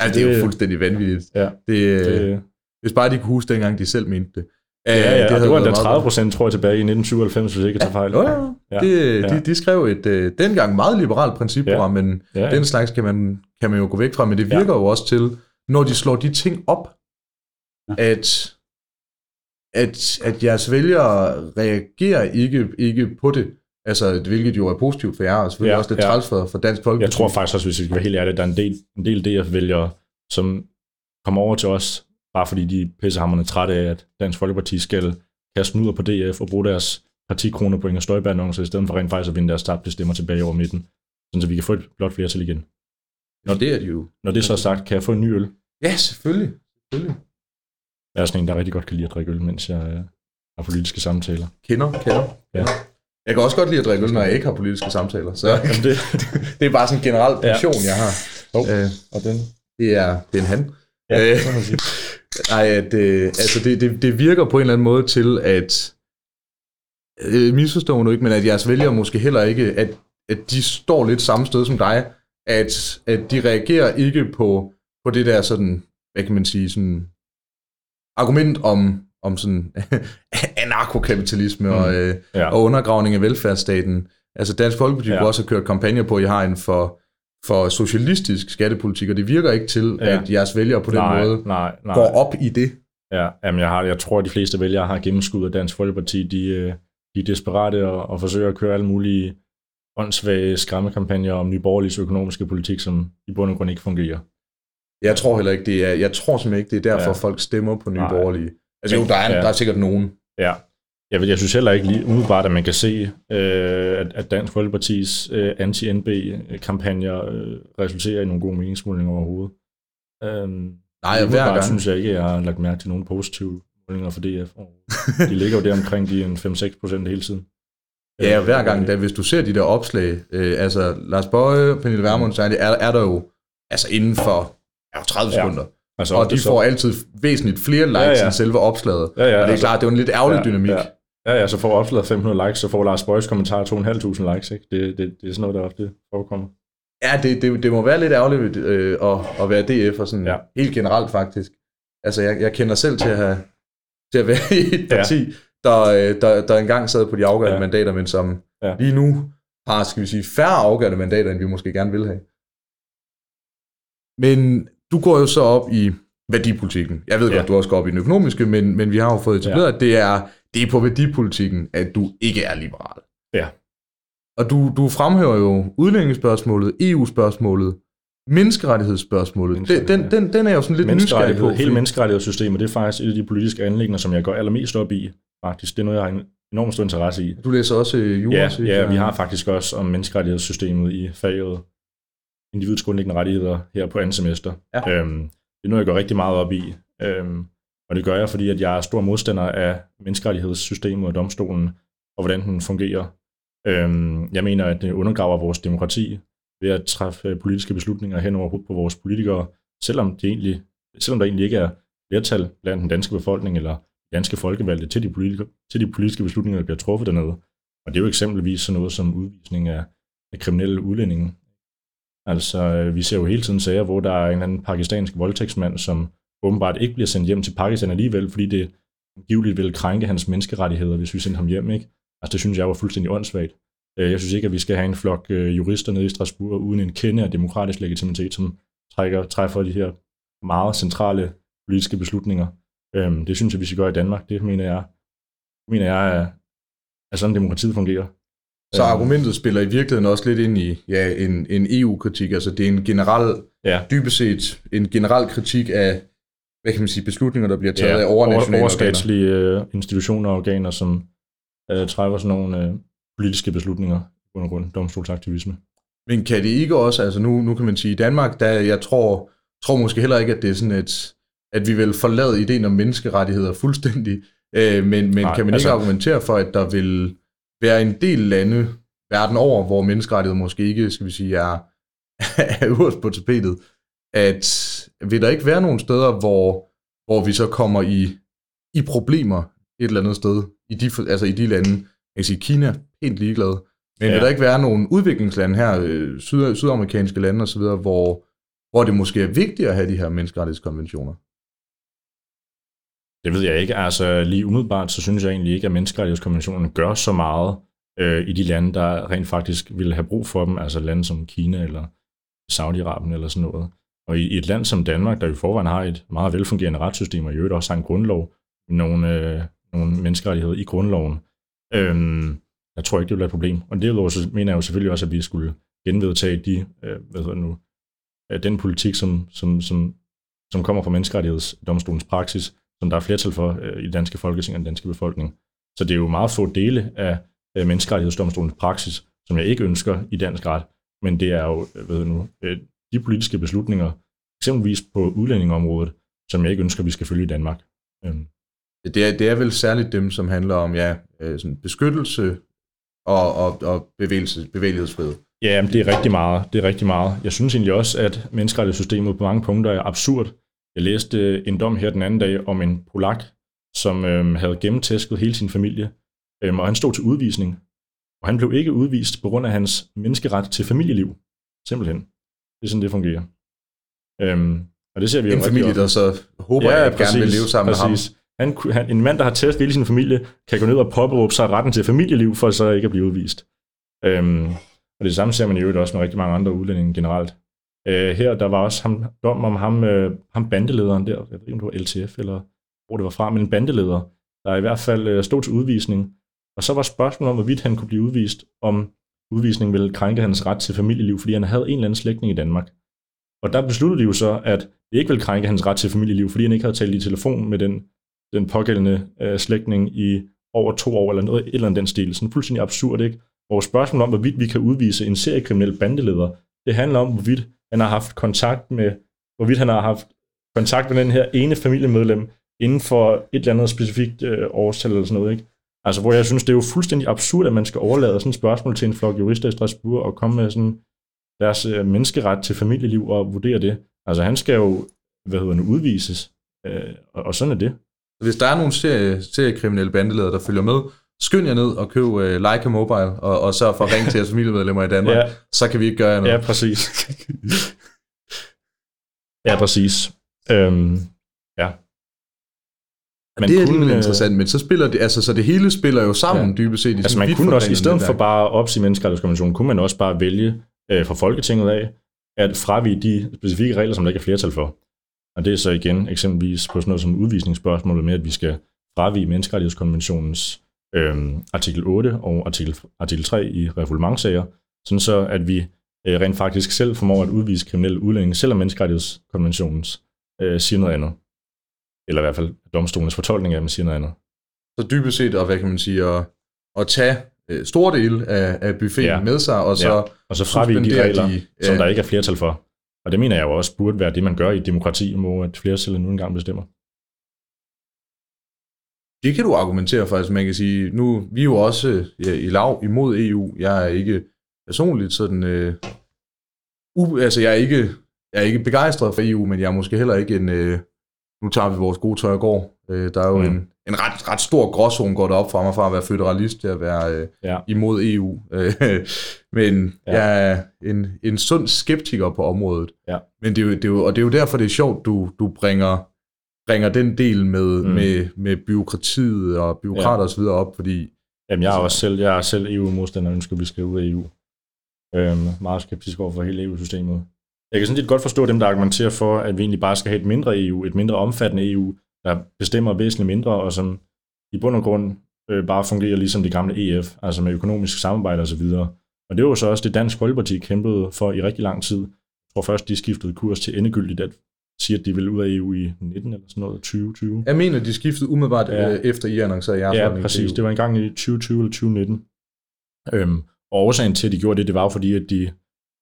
S1: Ja, det er jo fuldstændig vanvittigt. Ja, det, det, hvis bare de kunne huske dengang, de selv mente det.
S2: Ja, ja, ja det, det var endda 30 procent, tror jeg, tilbage i 1997, hvis jeg ikke tager fejl.
S1: Ja, ja. ja. Det, ja. De, de skrev et uh, dengang meget liberalt principprogram, ja. men ja, ja. den slags kan man kan man jo gå væk fra, men det virker ja. jo også til, når de slår de ting op, ja. at, at, at jeres vælgere reagerer ikke, ikke på det. Altså, hvilket jo er positivt for jer, og selvfølgelig ja, også lidt ja. træls for, for Dansk Folkeparti.
S2: Jeg tror faktisk også, hvis vi skal være helt ærlige, der er en del, en del DF-vælgere, som kommer over til os, bare fordi de er pissehammerne trætte af, at Dansk Folkeparti skal kaste mudder på DF og bruge deres partikroner på Inger Støjberg-annoncer, i stedet for rent faktisk at vinde deres tabte stemmer tilbage over midten, så vi kan få et blot flertal igen.
S1: Når, det er det jo.
S2: Når det så er sagt, kan jeg få en ny øl?
S1: Ja, selvfølgelig. selvfølgelig.
S2: Jeg er sådan en, der rigtig godt kan lide at drikke øl, mens jeg øh, har politiske samtaler.
S1: Kender, kender. Ja. Jeg kan også godt lide at drikke øl, når jeg ikke har politiske samtaler. Så Jamen *laughs* det, det er bare sådan en generel passion, ja. jeg har.
S2: Oh, øh, og den?
S1: Det er, det er en han.
S2: Ja, øh, så. *laughs*
S1: Nej, at, øh, altså det, det, det virker på en eller anden måde til, at øh, misforstår nu ikke, men at jeres vælgere måske heller ikke, at, at de står lidt samme sted som dig, at, at de reagerer ikke på, på det der sådan, hvad kan man sige, sådan argument om, om sådan *laughs* anarkokapitalisme mm. og, øh, ja. og undergravning af velfærdsstaten. Altså Dansk Folkeparti ja. også har kørt kampagner på, at I har en for, for socialistisk skattepolitik, og det virker ikke til, ja. at jeres vælgere på den
S2: nej,
S1: måde
S2: nej, nej.
S1: går op i det.
S2: Ja, jamen jeg, har, jeg tror, at de fleste vælgere har gennemskuddet Dansk Folkeparti. De, øh, de er desperate og, og forsøger at køre alle mulige åndssvage skræmmekampagner om Nyborgerligs økonomiske politik, som i bund og grund ikke fungerer.
S1: Jeg tror heller ikke, det er, jeg tror simpelthen ikke, det er derfor, ja. folk stemmer på Nye Borgerlige. Altså jo, der er, ja. der er sikkert nogen.
S2: Ja, jeg, jeg synes heller ikke lige umiddelbart, at man kan se, øh, at, at Dansk Folkepartis øh, anti-NB-kampagner øh, resulterer i nogle gode meningsmålinger overhovedet. Øh,
S1: Nej, hver gang.
S2: synes jeg ikke, at jeg har lagt mærke til nogle positive målinger for DF. *laughs* De ligger jo der omkring de 5-6 procent hele tiden.
S1: Ja, hver gang, da, hvis du ser de der opslag, øh, altså Lars Bøje, Pernille Vermund, så er, det, er, er der jo altså inden for ja, 30 ja. sekunder. Altså, og de får så... altid væsentligt flere likes ja, ja. end selve opslaget. Ja, ja, og det er altså, klart, det er en lidt ærgerlig ja, dynamik.
S2: Ja. Ja, ja, så får opslaget 500 likes, så får Lars Bøjes kommentar 2.500 likes. Ikke? Det, det, det er sådan noget, der ofte forekommer.
S1: Ja, det, det, det må være lidt ærgerligt øh, at, at være DF, og sådan ja. helt generelt faktisk. Altså, jeg, jeg kender selv til at have til at være i et parti, ja. Der, øh, der, der engang sad på de afgørende ja. mandater, men som ja. lige nu har, skal vi sige, færre afgørende mandater, end vi måske gerne vil have. Men du går jo så op i værdipolitikken. Jeg ved ja. godt, du også går op i den økonomiske, men, men vi har jo fået etableret, ja. at det er, det er på værdipolitikken, at du ikke er liberal.
S2: Ja.
S1: Og du, du fremhæver jo udlændingsspørgsmålet, EU-spørgsmålet, menneskerettighedsspørgsmålet. Den, den, den, den er jo sådan lidt nysgerrig på.
S2: Hele menneskerettighedssystemet, det er faktisk et af de politiske anlægner, som jeg går allermest op i. Faktisk, det er noget, jeg har en enormt stor interesse i.
S1: Du læser også øh, jura?
S2: Ja, ja, vi har faktisk også om menneskerettighedssystemet i faget individets grundlæggende rettigheder her på andet semester. Ja. Øhm, det er noget, jeg går rigtig meget op i. Øhm, og det gør jeg, fordi at jeg er stor modstander af menneskerettighedssystemet og domstolen, og hvordan den fungerer. Øhm, jeg mener, at det undergraver vores demokrati ved at træffe politiske beslutninger hen over på vores politikere, selvom, de egentlig, selvom der egentlig ikke er flertal blandt den danske befolkning eller danske folkevalgte til de, politiske, til de politiske beslutninger, der bliver truffet dernede. Og det er jo eksempelvis sådan noget som udvisning af, af kriminelle udlændinge. Altså, øh, vi ser jo hele tiden sager, hvor der er en eller anden pakistansk voldtægtsmand, som åbenbart ikke bliver sendt hjem til Pakistan alligevel, fordi det angiveligt vil krænke hans menneskerettigheder, hvis vi sender ham hjem. Ikke? Altså, det synes jeg var fuldstændig åndssvagt. Øh, jeg synes ikke, at vi skal have en flok øh, jurister nede i Strasbourg uden en kende af demokratisk legitimitet, som trækker, træffer de her meget centrale politiske beslutninger. Øhm, det synes jeg, vi skal gøre i Danmark. Det mener jeg, mener jeg er, er sådan, demokratiet fungerer.
S1: Så øhm. argumentet spiller i virkeligheden også lidt ind i ja, en, en EU-kritik. Altså det er en generel, ja. dybest set en generel kritik af, hvad kan man sige, beslutninger, der bliver taget ja, af overnationale
S2: overstatslige organer. Øh, institutioner og organer, som øh, træffer sådan nogle øh, politiske beslutninger på grund domstolsaktivisme.
S1: Men kan det ikke også, altså nu, nu kan man sige, i Danmark, der jeg tror, tror måske heller ikke, at det er sådan et, at vi vil forlade ideen om menneskerettigheder fuldstændig, øh, men, men Nej, kan man altså, ikke argumentere for, at der vil være en del lande verden over, hvor menneskerettigheder måske ikke, skal vi sige, er, *laughs* er øverst på tapetet, at vil der ikke være nogen steder, hvor, hvor vi så kommer i, i problemer et eller andet sted, i de, altså i de lande, jeg kan sige Kina, helt ligeglad, men ja. vil der ikke være nogen udviklingslande her, øh, syd, sydamerikanske lande osv., hvor, hvor det måske er vigtigt at have de her menneskerettighedskonventioner?
S2: Det ved jeg ikke. Altså lige umiddelbart, så synes jeg egentlig ikke, at menneskerettighedskonventionen gør så meget øh, i de lande, der rent faktisk ville have brug for dem, altså lande som Kina eller Saudi-Arabien eller sådan noget. Og i, i et land som Danmark, der i forvejen har et meget velfungerende retssystem, og i øvrigt også har en grundlov, nogle, øh, nogle menneskerettigheder i grundloven, øh, jeg tror ikke, det vil være et problem. Og derudover så mener jeg jo selvfølgelig også, at vi skulle genvedtage de, øh, hvad hedder nu, øh, den politik, som, som, som, som kommer fra menneskerettighedsdomstolens praksis, som der er flertal for øh, i det danske folketing og den danske befolkning. Så det er jo meget få dele af øh, menneskerettighedsdomstolens praksis, som jeg ikke ønsker i dansk ret, men det er jo, øh, ved nu, øh, de politiske beslutninger, eksempelvis på udlændingområdet, som jeg ikke ønsker, vi skal følge i Danmark. Øhm.
S1: Det er, det er vel særligt dem, som handler om ja, øh, sådan beskyttelse og, og, og bevægelse, bevægelighedsfrihed.
S2: Ja, det er rigtig meget. Det er rigtig meget. Jeg synes egentlig også, at menneskerettighedssystemet på mange punkter er absurd. Jeg læste en dom her den anden dag om en polak, som øhm, havde gennemtæsket hele sin familie, øhm, og han stod til udvisning. Og han blev ikke udvist på grund af hans menneskeret til familieliv. Simpelthen. Det er sådan, det fungerer. Øhm, og det ser vi
S1: en
S2: jo
S1: familie, der så håber, ja, at præcis, gerne vil leve sammen præcis.
S2: med ham. Han, han, en mand, der har tæsket hele sin familie, kan gå ned og påberåbe sig retten til familieliv, for så ikke at blive udvist. Øhm, og det samme ser man i øvrigt også med rigtig mange andre udlændinge generelt. Øh, her der var også ham, dom om ham, øh, ham bandelederen der, jeg ved ikke om det var LTF eller hvor det var fra, men en bandeleder, der i hvert fald øh, stod til udvisning. Og så var spørgsmålet om, hvorvidt han kunne blive udvist, om udvisningen ville krænke hans ret til familieliv, fordi han havde en eller anden slægtning i Danmark. Og der besluttede de jo så, at det ikke ville krænke hans ret til familieliv, fordi han ikke havde talt i telefon med den, den pågældende øh, slægtning i over to år, eller noget, et eller andet den stil. Sådan fuldstændig absurd, ikke? Vores spørgsmål om, hvorvidt vi kan udvise en seriekriminel bandeleder, det handler om, hvorvidt han har haft kontakt med, hvorvidt han har haft kontakt med den her ene familiemedlem inden for et eller andet specifikt øh, årstal eller sådan noget, ikke? Altså, hvor jeg synes, det er jo fuldstændig absurd, at man skal overlade sådan et spørgsmål til en flok jurister i Strasbourg og komme med sådan deres øh, menneskeret til familieliv og vurdere det. Altså, han skal jo, hvad hedder det, udvises, øh, og, og sådan er det.
S1: Hvis der er nogle serie, seriekriminelle bandeledere, der følger med, skynd jer ned og køb uh, Leica Mobile, og, og sørg for at ringe til jeres familiemedlemmer i Danmark. *laughs* Ja. Så kan vi ikke gøre noget.
S2: Ja, præcis. ja, præcis. Øhm, ja.
S1: Man det er kunne, interessant, men så spiller det, altså så det hele spiller jo sammen ja. dybest set. I
S2: altså man kunne også, i stedet for bare at opsige menneskerettighedskonventionen, kunne man også bare vælge øh, fra Folketinget af, at fravige de specifikke regler, som der ikke er flertal for. Og det er så igen eksempelvis på sådan noget som udvisningsspørgsmålet med, at vi skal fravige menneskerettighedskonventionens øh, artikel 8 og artikel, artikel 3 i refoulementsager, sådan så at vi øh, rent faktisk selv formår at udvise kriminelle udlændinge, selvom menneskerettighedskonventionens øh, siger noget andet. Eller i hvert fald domstolens fortolkning af dem siger noget andet.
S1: Så dybest set, og hvad kan man sige, at, at tage øh, store dele af, af buffeten ja. med sig, og så, ja.
S2: og så fravige de regler, de, som der ikke er flertal for. Og det mener jeg jo også burde være det, man gør i et demokrati, hvor et flertal nu engang bestemmer.
S1: Det kan du argumentere for, altså man kan sige, nu, vi er jo også ja, i lav imod EU. Jeg er ikke personligt sådan, øh, u, altså jeg er ikke, jeg er ikke begejstret for EU, men jeg er måske heller ikke en, øh, nu tager vi vores gode tøj og går. Øh, der er jo mm. en, en ret, ret stor gråzone går op fra mig fra at være føderalist til at være øh, ja. imod EU. Øh, *laughs* men ja. jeg er en, en sund skeptiker på området. Ja. Men det er jo, det er jo, og det er jo derfor, det er sjovt, du, du bringer bringer den del med, mm. med, med byråkratiet og byråkrater ja. osv. op, fordi...
S2: Jamen, jeg er også selv, jeg er selv EU-modstander ønsker, at vi skal ud af EU. Øhm, meget skeptisk over for hele EU-systemet. Jeg kan sådan lidt godt forstå dem, der argumenterer for, at vi egentlig bare skal have et mindre EU, et mindre omfattende EU, der bestemmer væsentligt mindre, og som i bund og grund øh, bare fungerer ligesom det gamle EF, altså med økonomisk samarbejde osv. Og, og det var jo så også det Dansk Folkeparti kæmpede for i rigtig lang tid. Jeg tror først, de skiftede kurs til endegyldigt at siger, at de vil ud af EU i 19 eller sådan noget, 2020.
S1: Jeg mener, de skiftede umiddelbart ja. Øh, efter I annoncerede jeres
S2: Ja, præcis. Det var engang i 2020 eller 2019. Øhm, og årsagen til, at de gjorde det, det var fordi, at de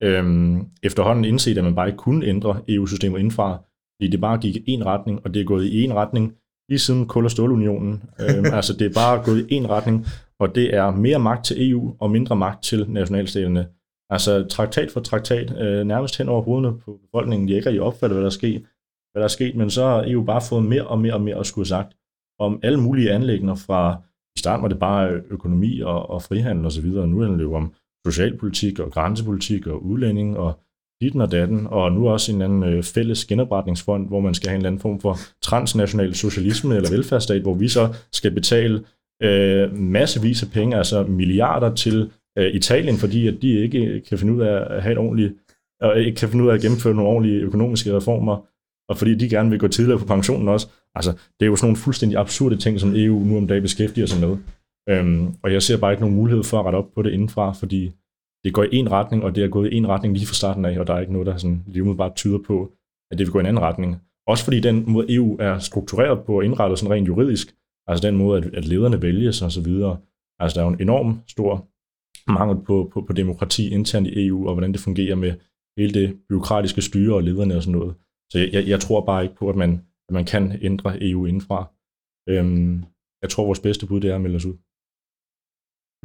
S2: øhm, efterhånden indset, at man bare ikke kunne ændre EU-systemet indfra, fordi det bare gik i en retning, og det er gået i en retning lige siden Kul- og Stålunionen. øhm, *laughs* altså, det er bare gået i en retning, og det er mere magt til EU og mindre magt til nationalstaterne. Altså traktat for traktat, øh, nærmest hen over hovederne på befolkningen. De ikke rigtig opfattet, hvad der er sket, hvad der er sket, men så har EU bare fået mere og mere og mere at skulle sagt om alle mulige anlægner fra, i starten var det bare økonomi og, og frihandel osv., og, og nu handler det jo om socialpolitik og grænsepolitik og udlænding og ditten og datten, og nu også en anden øh, fælles genopretningsfond, hvor man skal have en eller anden form for transnational socialisme eller velfærdsstat, hvor vi så skal betale øh, massevis af penge, altså milliarder til øh, Italien, fordi at de ikke kan finde ud af at have et ordentligt og ikke kan finde ud af at gennemføre nogle ordentlige økonomiske reformer, og fordi de gerne vil gå tidligere på pensionen også. Altså, det er jo sådan nogle fuldstændig absurde ting, som EU nu om dagen beskæftiger sig med. Øhm, og jeg ser bare ikke nogen mulighed for at rette op på det indenfra, fordi det går i en retning, og det er gået i en retning lige fra starten af, og der er ikke noget, der sådan lige bare tyder på, at det vil gå i en anden retning. Også fordi den måde EU er struktureret på og indrettet sådan rent juridisk, altså den måde, at, at lederne vælges og så videre. Altså der er jo en enorm stor mangel på, på, på demokrati internt i EU, og hvordan det fungerer med hele det byråkratiske styre og lederne og sådan noget. Så jeg, jeg, jeg tror bare ikke på, at man, at man kan ændre EU indenfra. Øhm, jeg tror, vores bedste bud det er at melde os ud.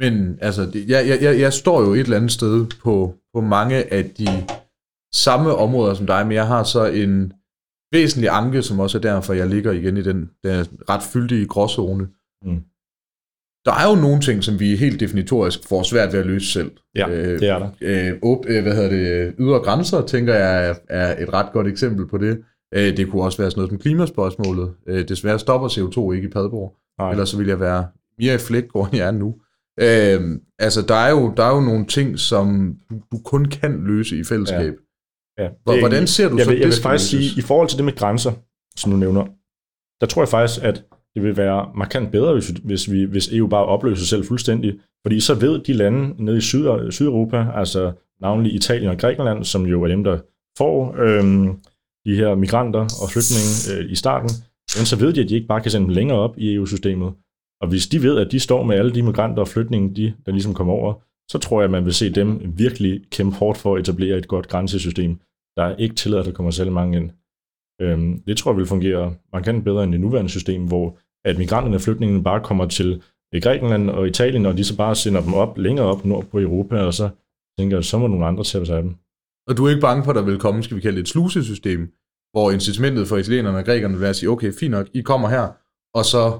S1: Men altså, det, jeg, jeg, jeg står jo et eller andet sted på, på mange af de samme områder som dig, men jeg har så en væsentlig anke, som også er derfor, jeg ligger igen i den, den ret fyldige gråzone. Mm. Der er jo nogle ting, som vi helt definitorisk får svært ved at løse selv.
S2: Ja, øh, det er der.
S1: Øh, op, øh, hvad hedder det, ydre grænser, tænker jeg, er, et ret godt eksempel på det. Øh, det kunne også være sådan noget som klimaspørgsmålet. Øh, desværre stopper CO2 ikke i Padborg. Nej. Ellers så vil jeg være mere i flækgård, end jeg er nu. Øh, altså, der er, jo, der er jo nogle ting, som du kun kan løse i fællesskab. Ja. Ja, Hvordan ser du
S2: jeg
S1: så
S2: vil, det? Jeg vil faktisk sige, i forhold til det med grænser, som du nævner, der tror jeg faktisk, at det vil være markant bedre, hvis, hvis, vi, hvis EU bare opløser sig selv fuldstændig. Fordi så ved de lande nede i Syd, Sydeuropa, altså navnlig Italien og Grækenland, som jo er dem, der får øhm, de her migranter og flygtninge øh, i starten, men så ved de, at de ikke bare kan sende dem længere op i EU-systemet. Og hvis de ved, at de står med alle de migranter og flygtninge, de, der ligesom kommer over, så tror jeg, at man vil se dem virkelig kæmpe hårdt for at etablere et godt grænsesystem, der ikke tillader, at der kommer selv mange ind. Øhm, det tror jeg vil fungere markant bedre end det nuværende system, hvor at migranterne og flygtningene bare kommer til øh, Grækenland og Italien, og de så bare sender dem op længere op nord på Europa, og så tænker jeg, så må nogle andre tage sig af dem.
S1: Og du er ikke bange for, at der vil komme, skal vi kalde det et slusesystem, hvor incitamentet for italienerne og grækerne vil være at sige, okay, fint nok, I kommer her, og så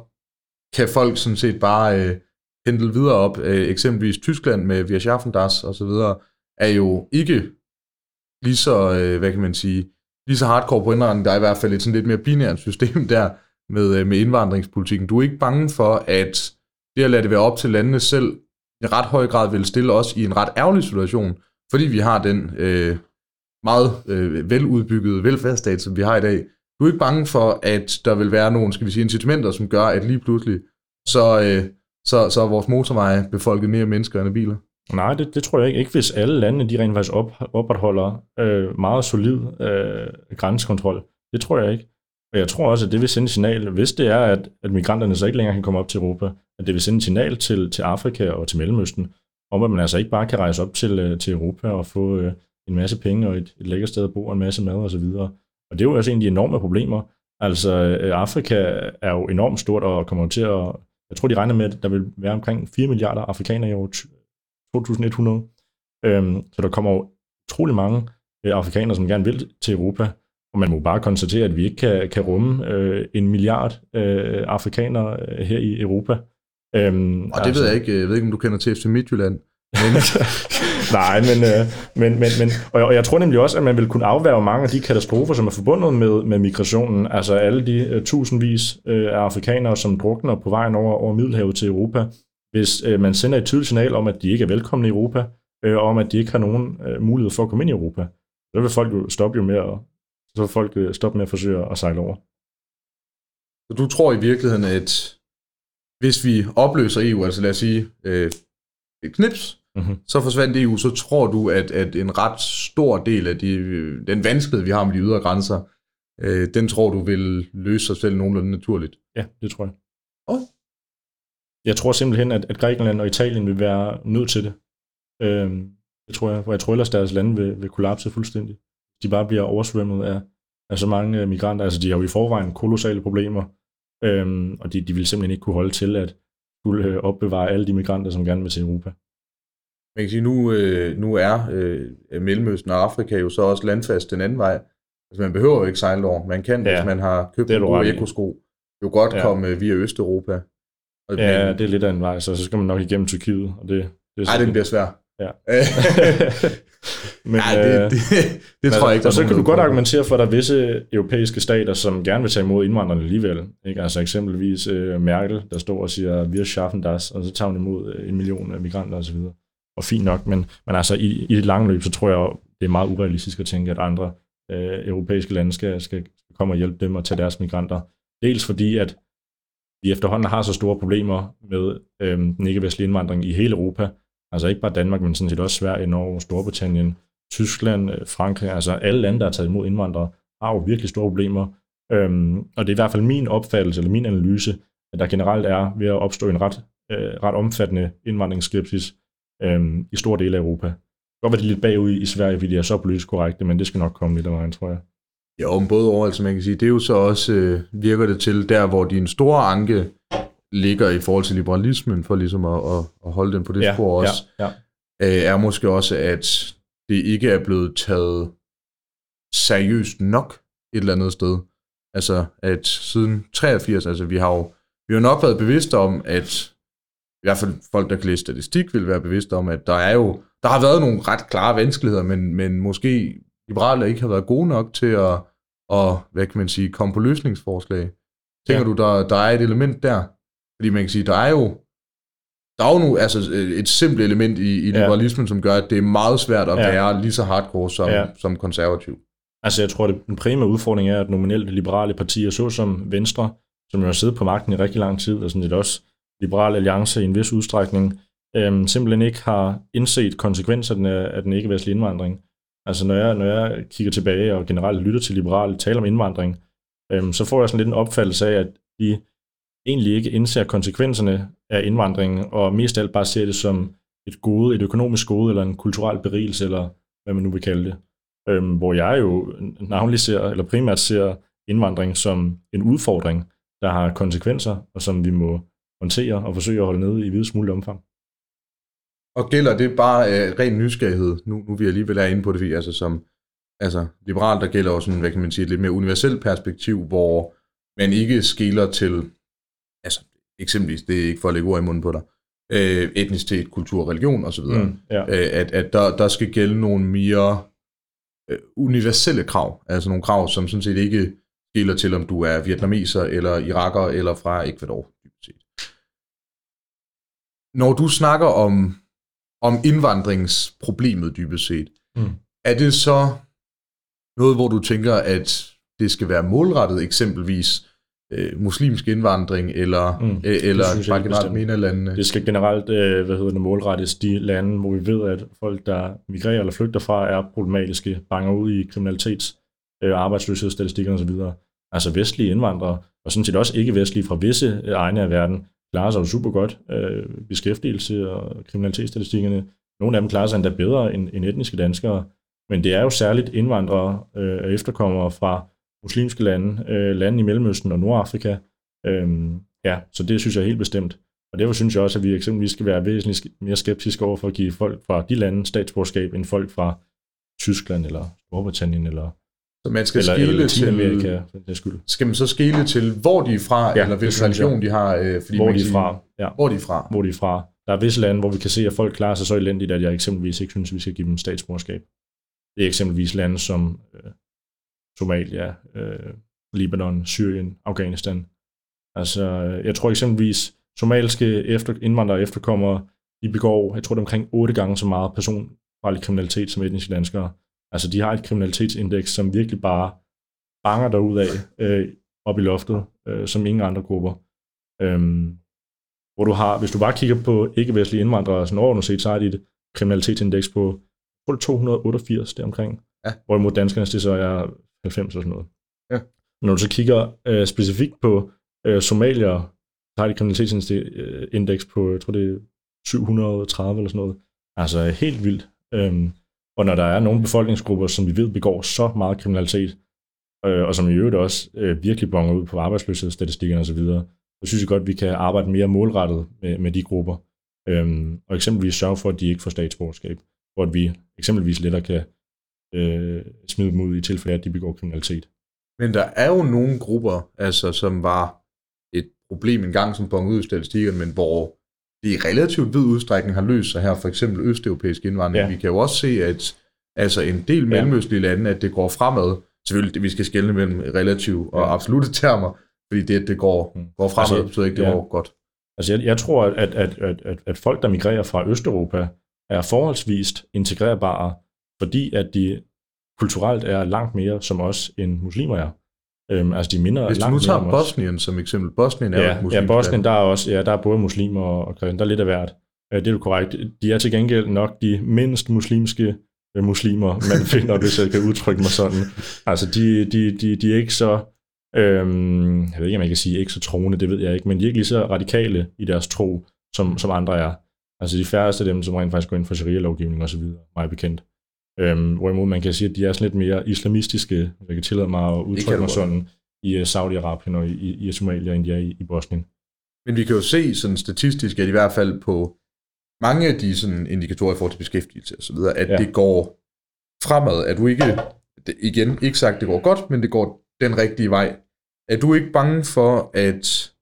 S1: kan folk sådan set bare øh, pendle videre op. Øh, eksempelvis Tyskland med Via Schaffendas og så videre, er jo ikke lige så, øh, hvad kan man sige, lige så hardcore på indvandring. Der er i hvert fald et sådan lidt mere binært system *laughs* der med, øh, med indvandringspolitikken. Du er ikke bange for, at det at lade det være op til landene selv, i ret høj grad vil stille os i en ret ærgerlig situation, fordi vi har den øh, meget øh, veludbyggede velfærdsstat, som vi har i dag. Du er ikke bange for, at der vil være nogle, skal vi sige, incitamenter, som gør, at lige pludselig, så, øh, så, så er vores motorveje befolket mere mennesker end biler?
S2: Nej, det, det tror jeg ikke. Ikke hvis alle lande, de rent faktisk op, opretholder øh, meget solid øh, grænsekontrol. Det tror jeg ikke. Og jeg tror også, at det vil sende et signal, hvis det er, at, at migranterne så ikke længere kan komme op til Europa, at det vil sende et signal til, til Afrika og til Mellemøsten, om at man altså ikke bare kan rejse op til, øh, til Europa og få øh, en masse penge og et, et lækkert sted at bo og en masse mad osv. Og, og det er jo også en af de enorme problemer. Altså, øh, Afrika er jo enormt stort og kommer til at... Jeg tror, de regner med, at der vil være omkring 4 milliarder afrikanere i år 2100. Øhm, så der kommer jo utrolig mange øh, afrikanere, som gerne vil til Europa. Og man må bare konstatere, at vi ikke kan, kan rumme øh, en milliard øh, afrikanere øh, her i Europa.
S1: Øhm, og det altså, ved jeg ikke. Jeg ved ikke, om du kender til FC Midtjylland. Men... *laughs*
S2: Nej, men, øh, men, men, men og, jeg, og jeg tror nemlig også, at man vil kunne afværge mange af de katastrofer, som er forbundet med, med migrationen. Altså alle de uh, tusindvis uh, af afrikanere, som drukner på vejen over, over Middelhavet til Europa. Hvis uh, man sender et tydeligt signal om, at de ikke er velkomne i Europa, uh, og om at de ikke har nogen uh, mulighed for at komme ind i Europa, så vil folk jo stoppe jo med at, så vil folk uh, stoppe med at forsøge at sejle over.
S1: Så du tror i virkeligheden, at hvis vi opløser EU, altså lad os sige øh, et knips, mm-hmm. så forsvandt EU, så tror du, at, at en ret stor del af de, den vanskelighed, vi har med de ydre grænser, øh, den tror du vil løse sig selv nogenlunde naturligt?
S2: Ja, det tror jeg. Oh. Jeg tror simpelthen, at, at Grækenland og Italien vil være nødt til det. Øh, det tror jeg, for jeg tror ellers, deres lande vil, vil kollapse fuldstændig. De bare bliver oversvømmet af, af så mange migranter. Altså, de har jo i forvejen kolossale problemer, øh, og de, de vil simpelthen ikke kunne holde til at skulle øh, opbevare alle de migranter, som gerne vil til Europa.
S1: Man kan sige, nu, øh, nu er øh, Mellemøsten og Afrika jo så også landfast den anden vej. Altså man behøver jo ikke sejle over. Man kan, ja, hvis man har købt en god ekosko, jo godt ja. komme via Østeuropa.
S2: Og, ja, men, det er lidt af en vej, så, så skal man nok igennem Tyrkiet. Og det,
S1: det *laughs* Ej, det bliver svært.
S2: Ja.
S1: men, Nej, det, det, det, det tror jeg ikke.
S2: Og så kan du godt argumentere for, at der er visse europæiske stater, som gerne vil tage imod indvandrerne alligevel. Ikke? Altså eksempelvis uh, Merkel, der står og siger, vi schaffen das, og så tager hun imod en million migranter osv og fint nok, men, men altså i, i det lange løb, så tror jeg, det er meget urealistisk at tænke, at andre øh, europæiske lande skal, skal komme og hjælpe dem at tage deres migranter. Dels fordi, at vi efterhånden har så store problemer med øhm, den ikke-vestlige indvandring i hele Europa. Altså ikke bare Danmark, men sådan set også Sverige, Norge, Storbritannien, Tyskland, øh, Frankrig. Altså alle lande, der har taget imod indvandrere, har jo virkelig store problemer. Øhm, og det er i hvert fald min opfattelse, eller min analyse, at der generelt er ved at opstå en ret, øh, ret omfattende indvandringsskepsis øhm, i store dele af Europa. Det kan godt være, det er lidt bagud i Sverige, fordi de er så politisk korrekte, men det skal nok komme lidt af vejen, tror jeg.
S1: Ja, om både over, altså man kan sige, det er jo så også, øh, virker det til, der hvor din store anke ligger i forhold til liberalismen, for ligesom at, at, at holde den på det ja, spor også, ja, ja. Øh, er måske også, at det ikke er blevet taget seriøst nok et eller andet sted. Altså, at siden 83, altså vi har jo, vi har nok været bevidste om, at i hvert fald folk, der kan læse statistik, vil være bevidste om, at der er jo, der har været nogle ret klare vanskeligheder, men, men måske liberale ikke har været gode nok til at, at hvad kan man sige, komme på løsningsforslag. Tænker ja. du, der, der er et element der? Fordi man kan sige, der er jo, der er jo nu, altså et simpelt element i, i liberalismen, ja. som gør, at det er meget svært at ja. være lige så hardcore som, ja. som konservativ.
S2: Altså jeg tror, at den primære udfordring er, at nominelt liberale partier, såsom Venstre, som jo har siddet på magten i rigtig lang tid, og sådan lidt også Liberale Alliance i en vis udstrækning, øhm, simpelthen ikke har indset konsekvenserne af den ikke-vestlige indvandring. Altså når jeg, når jeg kigger tilbage og generelt lytter til liberale tale om indvandring, øhm, så får jeg sådan lidt en opfattelse af, at de egentlig ikke indser konsekvenserne af indvandringen, og mest af alt bare ser det som et gode, et økonomisk gode, eller en kulturel berigelse, eller hvad man nu vil kalde det. Øhm, hvor jeg jo navnlig ser, eller primært ser indvandring som en udfordring, der har konsekvenser, og som vi må håndtere og forsøge at holde nede i videst muligt omfang.
S1: Og gælder det bare øh, ren nysgerrighed, nu, nu vi alligevel er inde på det, altså som altså, liberal, der gælder også sådan, hvad kan man sige, et lidt mere universelt perspektiv, hvor man ikke skiller til, altså eksempelvis, det er ikke for at lægge ord i munden på dig, øh, etnicitet, kultur, religion osv., mm, ja. øh, at, at der, der skal gælde nogle mere øh, universelle krav, altså nogle krav, som sådan set ikke skiller til, om du er vietnameser, eller iraker, eller fra Ecuador. Når du snakker om, om indvandringsproblemet dybest set, mm. er det så noget, hvor du tænker, at det skal være målrettet eksempelvis øh, muslimsk indvandring, eller, mm, øh, eller bare generelt MENA-landene?
S2: Det skal generelt øh, hvad hedder det, målrettes de lande, hvor vi ved, at folk, der migrerer eller flygter fra, er problematiske, banger ud i kriminalitets, øh, arbejdsløshedsstatistikker osv. Altså vestlige indvandrere, og sådan set også ikke-vestlige fra visse øh, egne af verden, klarer sig jo super godt. Øh, beskæftigelse og kriminalitetsstatistikkerne. Nogle af dem klarer sig endda bedre end, end etniske danskere. Men det er jo særligt indvandrere øh, og efterkommere fra muslimske lande, øh, lande i Mellemøsten og Nordafrika. Øh, ja, så det synes jeg er helt bestemt. Og derfor synes jeg også, at vi eksempelvis skal være væsentligt mere skeptiske over for at give folk fra de lande statsborgerskab, end folk fra Tyskland eller Storbritannien eller
S1: så man skal eller, skille eller til, for den skyld. Skal man så skille til, hvor de er fra, ja, eller hvilken religion de har? Øh,
S2: fordi hvor de er fra.
S1: Ja. Hvor de er fra.
S2: Hvor de er fra. Der er visse lande, hvor vi kan se, at folk klarer sig så elendigt, at jeg eksempelvis ikke synes, at vi skal give dem statsborgerskab. Det er eksempelvis lande som øh, Somalia, øh, Libanon, Syrien, Afghanistan. Altså, jeg tror eksempelvis, somaliske efter, indvandrere efterkommere, de begår, jeg tror det er omkring otte gange så meget personfarlig kriminalitet som etniske danskere. Altså, de har et kriminalitetsindeks, som virkelig bare banger derud af øh, op i loftet, øh, som ingen andre grupper. Øhm, hvor du har, hvis du bare kigger på ikke-vestlige indvandrere, sådan overordnet set, så har de et kriminalitetsindeks på tror 288 deromkring. Ja. Hvorimod danskernes det så er 90 og sådan noget. Ja. Når du så kigger øh, specifikt på øh, somalier, så har de et kriminalitetsindeks på, jeg tror det er 730 eller sådan noget. Altså helt vildt. Øhm, og når der er nogle befolkningsgrupper, som vi ved begår så meget kriminalitet, øh, og som i øvrigt også øh, virkelig bonger ud på arbejdsløshedsstatistikkerne osv., så synes jeg godt, at vi kan arbejde mere målrettet med, med de grupper. Øhm, og eksempelvis sørge for, at de ikke får statsborgerskab. Hvor at vi eksempelvis lettere kan øh, smide dem ud i tilfælde, at de begår kriminalitet.
S1: Men der er jo nogle grupper, altså, som var et problem engang, som bongede ud i statistikkerne, men hvor i relativt vid udstrækning har løst sig her, for eksempel østeuropæisk indvandring. Ja. Vi kan jo også se, at altså en del mellemøstlige lande, at det går fremad. Selvfølgelig, vi skal skelne mellem relativ og ja. absolute termer, fordi det, det går, mm. går fremad, altså, så ikke det ja. går godt.
S2: Altså jeg, jeg tror, at, at, at, at, at folk, der migrerer fra Østeuropa, er forholdsvist integrerbare, fordi at de kulturelt er langt mere som os, end muslimer er. Øhm, altså de minder
S1: Hvis du nu tager
S2: os.
S1: Bosnien som eksempel, Bosnien er jo et
S2: Ja, ja
S1: muslimsk
S2: Bosnien, der er også, ja, der er både muslimer og og kristne, der er lidt af hvert. Øh, Det er jo korrekt. De er til gengæld nok de mindst muslimske øh, muslimer, man *laughs* finder, hvis jeg kan udtrykke mig sådan. Altså, de, de, de, de er ikke så, øhm, jeg ved ikke, om jeg kan sige ikke så troende, det ved jeg ikke, men de er ikke lige så radikale i deres tro, som, som andre er. Altså, de færreste af dem, som rent faktisk går ind for sharia-lovgivning osv., meget bekendt. Øhm, hvorimod man kan sige, at de er sådan lidt mere islamistiske, jeg kan tillade mig at udtrykke mig sådan, i øh, Saudi-Arabien og i, i, Somalia, end de er i, i Bosnien.
S1: Men vi kan jo se sådan statistisk, at i hvert fald på mange af de sådan indikatorer i forhold til beskæftigelse videre, at
S2: Ja.
S1: det går fremad. Er du ikke, det, igen, ikke sagt, det går godt, men det går den rigtige vej. Er du ikke bange for, at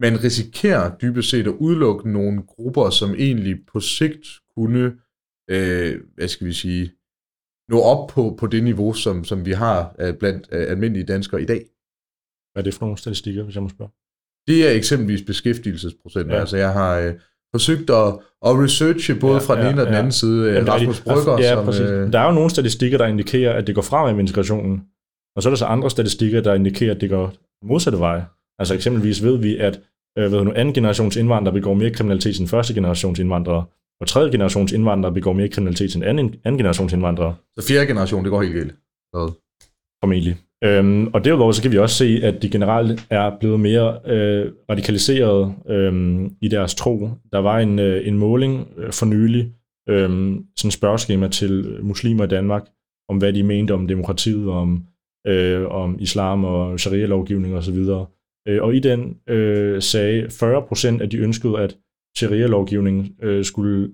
S1: man risikerer dybest set at udelukke nogle grupper, som egentlig på sigt kunne, øh, hvad skal vi sige, nå op på, på det niveau, som, som vi har øh, blandt øh, almindelige danskere i dag?
S2: Hvad er det for nogle statistikker, hvis jeg må spørge?
S1: Det er eksempelvis beskæftigelsesprocent.
S2: Ja.
S1: Altså jeg har øh, forsøgt at, at researche både
S2: Ja,
S1: fra den
S2: ja,
S1: ene og den
S2: ja.
S1: anden side.
S2: Jamen,
S1: Jamen, Rasmus Brygger,
S2: ja,
S1: som...
S2: præcis.
S1: Øh,
S2: Der er jo nogle statistikker, der indikerer, at det går fremad med integrationen. Og så er der så andre statistikker, der indikerer, at det går modsatte vej. Altså eksempelvis ved vi, at øh, ved nu, anden generations indvandrere begår mere kriminalitet end første generations indvandrere, og tredje generations indvandrere begår mere kriminalitet end anden, anden generations indvandrere,
S1: så fjerde generation, det går helt galt. Så,
S2: formentlig. Øhm, og derudover så kan vi også se, at de generelt er blevet mere øh, radikaliseret øhm, i deres tro. Der var en, øh, en måling øh, for nylig, øhm, sådan et spørgeskema til muslimer i Danmark, om hvad de mente om demokratiet, om, øh, om islam og sharia-lovgivning osv. Øh, og i den øh, sagde 40% at de ønskede, at sharia-lovgivning øh, skulle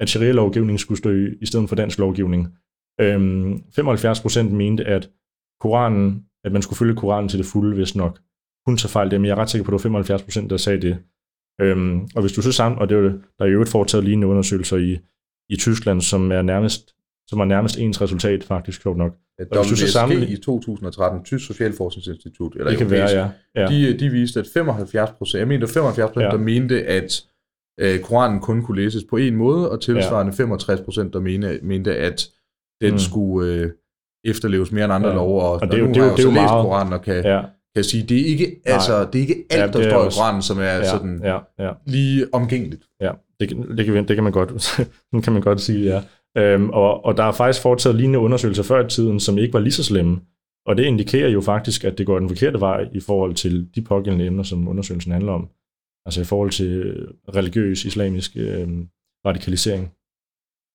S2: at sharia-lovgivning skulle stå i, i stedet for dansk lovgivning. Øhm, 75% mente, at Koranen, at man skulle følge Koranen til det fulde, hvis nok. Hun tager fejl det, men jeg er ret sikker på, at det var 75%, der sagde det. Øhm, og hvis du så sammen, og det er jo, der er jo øvrigt foretaget lignende undersøgelser i, i Tyskland, som er nærmest som er nærmest ens resultat, faktisk, sjovt nok.
S1: at
S2: Og hvis du så
S1: WSG
S2: sammenlig-
S1: i 2013, Tysk Socialforskningsinstitut, eller
S2: det kan være, ja. ja.
S1: de, de viste, at 75 procent, jeg mener 75 procent,
S2: Ja.
S1: der mente, at øh, Koranen kun kunne læses på en måde, og tilsvarende 65 procent, der mente, mente, at den
S2: Mm.
S1: skulle øh, efterleves mere end andre
S2: Ja.
S1: ja. lov, og,
S2: Og det er jo-
S1: nu
S2: det er
S1: har
S2: jo-
S1: jeg jo
S2: det er
S1: så læst
S2: meget-
S1: Koranen, og kan,
S2: ja,
S1: kan sige, det er ikke, altså, det er ikke alt,
S2: Ja,
S1: der
S2: er
S1: står i
S2: også-
S1: Koranen, som er
S2: ja,
S1: sådan
S2: ja, ja.
S1: lige omgængeligt.
S2: Ja, det, kan- det, kan, det kan man godt, *laughs* kan man godt sige, ja. Øhm, og, og der er faktisk foretaget lignende undersøgelser før i tiden, som ikke var lige så slemme. Og det indikerer jo faktisk, at det går den forkerte vej i forhold til de pågældende emner, som undersøgelsen handler om. Altså i forhold til øh, religiøs, islamisk øhm, radikalisering.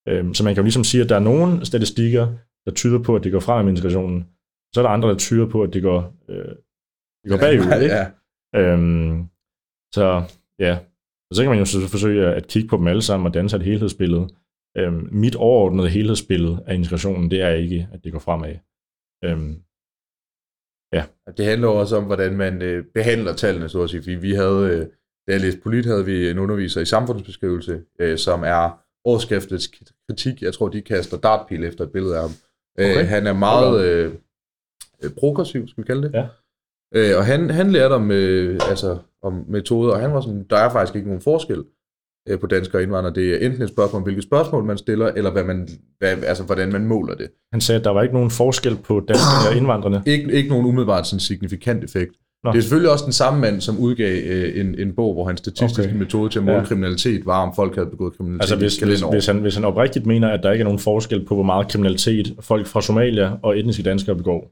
S2: Øhm, så man kan jo ligesom sige, at der er nogle statistikker, der tyder på, at det går frem med integrationen. Så er der andre, der tyder på, at det går, øh, det går bagud. *laughs* Ikke?
S1: Ja.
S2: Øhm, så ja, og så kan man jo så forsøge at kigge på dem alle sammen og danne sig et helhedsbillede. Øhm, mit overordnede helhedsbillede af integrationen, det er ikke, at det går fremad. Øhm,
S1: Det handler også om, hvordan man øh, behandler tallene, så at sige. Fordi vi havde, øh, da jeg læste polit, havde vi en underviser i samfundsbeskrivelse, øh, som er årskriftets kritik. Jeg tror, de kaster dartpil efter et billede af ham.
S2: Okay.
S1: Øh, han er meget øh, øh, progressiv, skal vi kalde det.
S2: Ja.
S1: Øh, og han, han lærte om, øh, altså, om metoder, og han var sådan, der er faktisk ikke nogen forskel øh, på danskere og indvandrere. Det er enten et spørgsmål om, hvilke spørgsmål man stiller, eller hvad man, hvad, altså, hvordan man måler det.
S2: han sagde, at der var ikke nogen forskel på danskerne og indvandrerne.
S1: Ikke, ikke nogen umiddelbart sådan signifikant effekt.
S2: Nå.
S1: Det er selvfølgelig også den samme mand, som udgav øh, en, en bog, hvor hans statistiske
S2: Okay.
S1: metode til at måle
S2: Ja.
S1: kriminalitet var, om folk havde begået kriminalitet
S2: Altså hvis, hvis, hvis, han, hvis han oprigtigt mener, at der ikke er nogen forskel på, hvor meget kriminalitet folk fra Somalia og etniske danskere begår,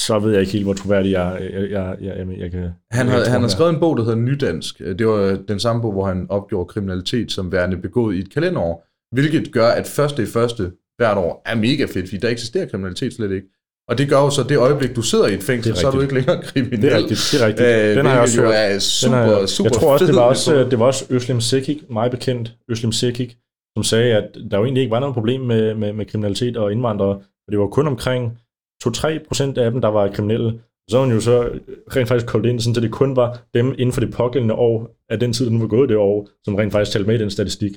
S2: så ved jeg ikke helt, hvor troværdig jeg, jeg, jeg, jeg, jeg, jeg kan...
S1: Han har, han har
S2: er.
S1: skrevet en bog, der hedder Nydansk. Det var den samme bog, hvor han opgjorde kriminalitet som værende begået i et kalenderår, hvilket gør, at første i første hvert år er mega fedt, fordi der eksisterer kriminalitet slet ikke. Og det gør jo så, det øjeblik, du sidder i et fængsel,
S2: Det er
S1: så er du ikke længere kriminel.
S2: Det er rigtigt, det er rigtigt.
S1: Øh,
S2: Den har jeg også hørt.
S1: er
S2: Den
S1: super,
S2: har jeg,
S1: super
S2: jeg tror også, det
S1: fed
S2: var også, det var også Øslem Sekik, meget bekendt, Øslem Sekik, som sagde, at der jo egentlig ikke var noget problem med, med, med kriminalitet og indvandrere, og det var kun omkring 2-3 procent af dem, der var kriminelle. Så han jo så rent faktisk koldt ind, at det kun var dem inden for det pågældende år, af den tid, der nu var gået det år, som rent faktisk talte med i den statistik.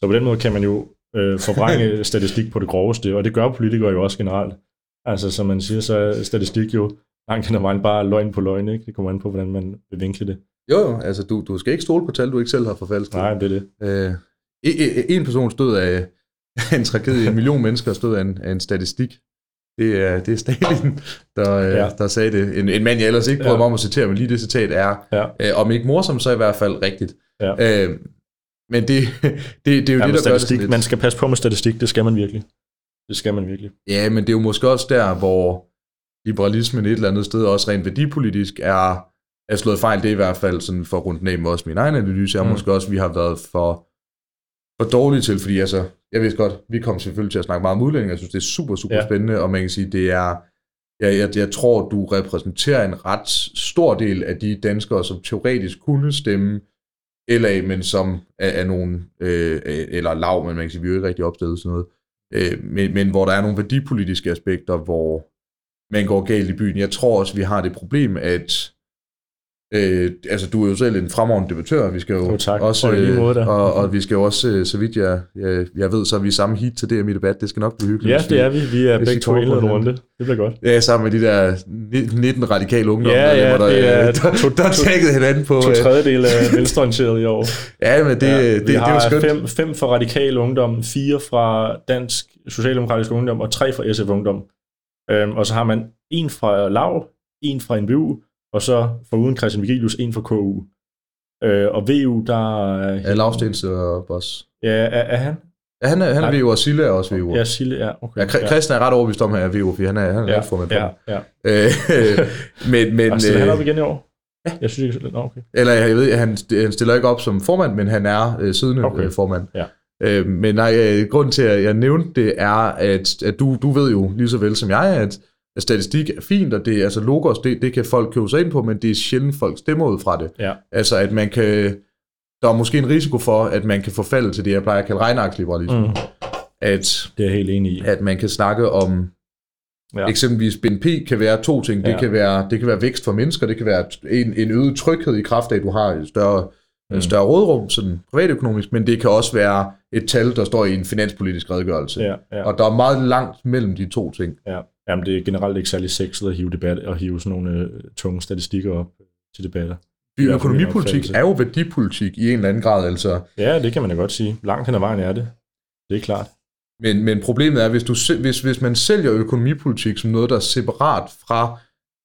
S2: Så på den måde kan man jo øh, forvrænge *laughs* statistik på det groveste, og det gør politikere jo også generelt. Altså, som man siger, så er statistik jo langt hen ad vejen bare løgn på løgn, ikke? Det kommer an på, hvordan man vil vinkle det.
S1: Jo, jo, altså du, du skal ikke stole på tal, du ikke selv har forfalsket.
S2: Nej, det er det.
S1: Øh, en- en person stod af, *laughs* en tragedie. En million mennesker stod af en, af en statistik. Det er, det er Stalin, der, ja.
S2: Ja.
S1: der sagde det. En, en mand, jeg ellers ikke bryder
S2: Ja.
S1: mig om at citere, men lige det citat er,
S2: Ja.
S1: øh, om ikke morsomt, så i hvert fald rigtigt.
S2: Ja.
S1: Øh, men det, *laughs* det, det er jo
S2: Ja,
S1: det, der gør det lidt.
S2: man skal passe på med statistik, det skal man virkelig. Det skal man virkelig.
S1: Ja, men det er jo måske også der, hvor liberalismen et eller andet sted, også rent værdipolitisk, er, er slået fejl. Det er i hvert fald sådan for rundt af med også min egen analyse, er
S2: Mm.
S1: måske også, vi har været for, for dårlige til, fordi altså, jeg ved godt, vi kommer selvfølgelig til at snakke meget om udlænding, jeg synes, det er super, super
S2: ja.
S1: spændende, og man kan sige, det er, jeg, jeg, jeg tror, du repræsenterer en ret stor del af de danskere, som teoretisk kunne stemme LA, men som er, er nogen, øh, eller lav, men man kan sige, vi er jo ikke rigtig opstillet sådan noget, øh, men, men hvor der er nogle værdipolitiske aspekter, hvor man går galt i byen. Jeg tror også, vi har det problem, at øh, altså, du er jo selv en fremragende debattør, vi skal jo
S2: Jo, tak.
S1: også,
S2: Og lige måde
S1: og, og vi skal jo også, øh, så vidt jeg, jeg, jeg ved, så er vi samme heat til DM i debat, det skal nok blive hyggeligt.
S2: Ja, det er vi. Vi er begge to
S1: hinanden.
S2: runde. Det bliver godt.
S1: Ja, sammen med de der 19 radikale ungdom,
S2: Ja, ja,
S1: der,
S2: det er
S1: der, der, der hinanden på.
S2: To
S1: øh,
S2: tredjedel af *laughs* venstreorienteret i år.
S1: Ja, men det,
S2: Ja,
S1: det, det, det, er jo skønt.
S2: fem, fem fra Radikal Ungdom, fire fra Dansk Socialdemokratisk Ungdom og tre fra SF Ungdom. Øhm, og så har man en fra LAV, en fra NVU, og så for uden Christian Vigilius, en fra KU. Øh, og VU, der er...
S1: Ja, Lavstens og Boss.
S2: Ja, er, er han?
S1: Ja, han er, han er. VU, og Sille er også VU.
S2: Ja, Sille, ja, okay.
S1: Ja, Christian er ret overbevist om, at han er VU, fordi han er, han er
S2: ja,
S1: ja, formand for
S2: ja,
S1: ja. *laughs*
S2: ja.
S1: men, men,
S2: Og stiller han
S1: øh,
S2: op igen i år? Ja. Jeg synes ikke, Nå, okay.
S1: eller jeg ved, han, han stiller ikke op som formand, men han er øh, siddende
S2: Okay.
S1: øh, formand.
S2: Ja.
S1: Øh, men nej, øh, grunden til, at jeg nævnte det, er, at, at du, du ved jo lige så vel som jeg, at statistik er fint, og det er altså logos, det, det kan folk købe sig ind på, men det er sjældent, folk stemmer ud fra det.
S2: Ja.
S1: Altså, at man kan... Der er måske en risiko for, at man kan forfalde til det, jeg plejer at kalde regnaksliberalisme.
S2: Mm,
S1: At,
S2: det er helt enig i.
S1: at man kan snakke om
S2: Ja.
S1: Eksempelvis BNP kan være to ting. Det,
S2: Ja.
S1: kan være, det kan være vækst for mennesker, det kan være en, en øget tryghed i kraft af, at du har et større,
S2: Mm.
S1: mm. større rådrum, sådan privatøkonomisk, men det kan også være et tal, der står i en finanspolitisk redegørelse.
S2: Ja, ja.
S1: Og der er meget langt mellem de to ting.
S2: Ja, jamen det er generelt ikke særlig sexet at hive, debat, at hive sådan nogle øh, tunge statistikker op til debatter. I
S1: økonomipolitik er jo værdipolitik i en eller anden grad, altså.
S2: Ja, det kan man da godt sige. Langt hen ad vejen er det. Det er klart.
S1: Men, men problemet er, hvis, du, hvis, hvis man sælger økonomipolitik som noget, der er separat fra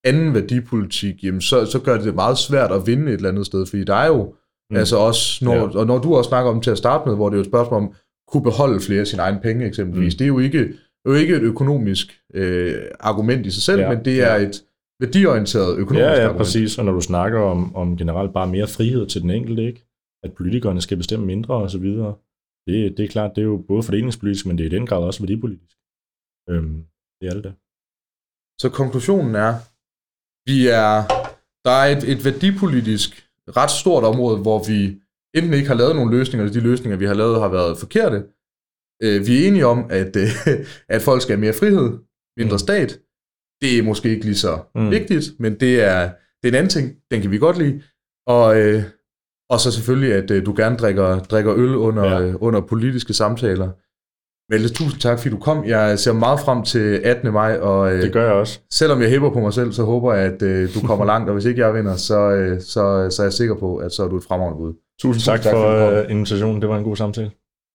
S1: anden værdipolitik, jamen så, så gør det det meget svært at vinde et eller andet sted, fordi der er jo
S2: Mm.
S1: altså også, når,
S2: Ja.
S1: ja. og når du også snakker om til at starte med, hvor det er jo et spørgsmål om, kunne beholde flere af sine egne penge eksempelvis,
S2: Mm.
S1: det er jo ikke, det er jo ikke et økonomisk øh, argument i sig selv,
S2: Ja,
S1: ja. men det er
S2: ja.
S1: et værdiorienteret økonomisk
S2: Ja, ja,
S1: argument.
S2: præcis. Og når du snakker om, om generelt bare mere frihed til den enkelte, ikke? at politikerne skal bestemme mindre og så videre, det, det er klart, det er jo både fordelingspolitisk, men det er i den grad også værdipolitisk. Øhm, det er det da.
S1: Så konklusionen er, vi er, der er et, et værdipolitisk ret stort område, hvor vi enten ikke har lavet nogle løsninger, eller de løsninger, vi har lavet, har været forkerte. Øh, vi er enige om, at, øh, *laughs* at folk skal have mere frihed, mindre
S2: Mm.
S1: stat. Det er måske ikke lige så
S2: Mm.
S1: vigtigt, men det er, det er en anden ting. Den kan vi godt lide. Og, øh, og så selvfølgelig, at øh, du gerne drikker, drikker øl under,
S2: ja.
S1: øh, under politiske samtaler. Mette, tusind tak, fordi du kom. Jeg ser meget frem til 18. maj, og øh,
S2: Det gør jeg også.
S1: selvom jeg hæpper på mig selv, så håber jeg, at øh, du kommer *laughs* langt, og hvis ikke jeg vinder, så, øh, så, så er jeg sikker på, at så er du et fremragende bud.
S2: Tusind tak,
S1: tak,
S2: for
S1: kom.
S2: øh, invitationen. Det var en god samtale.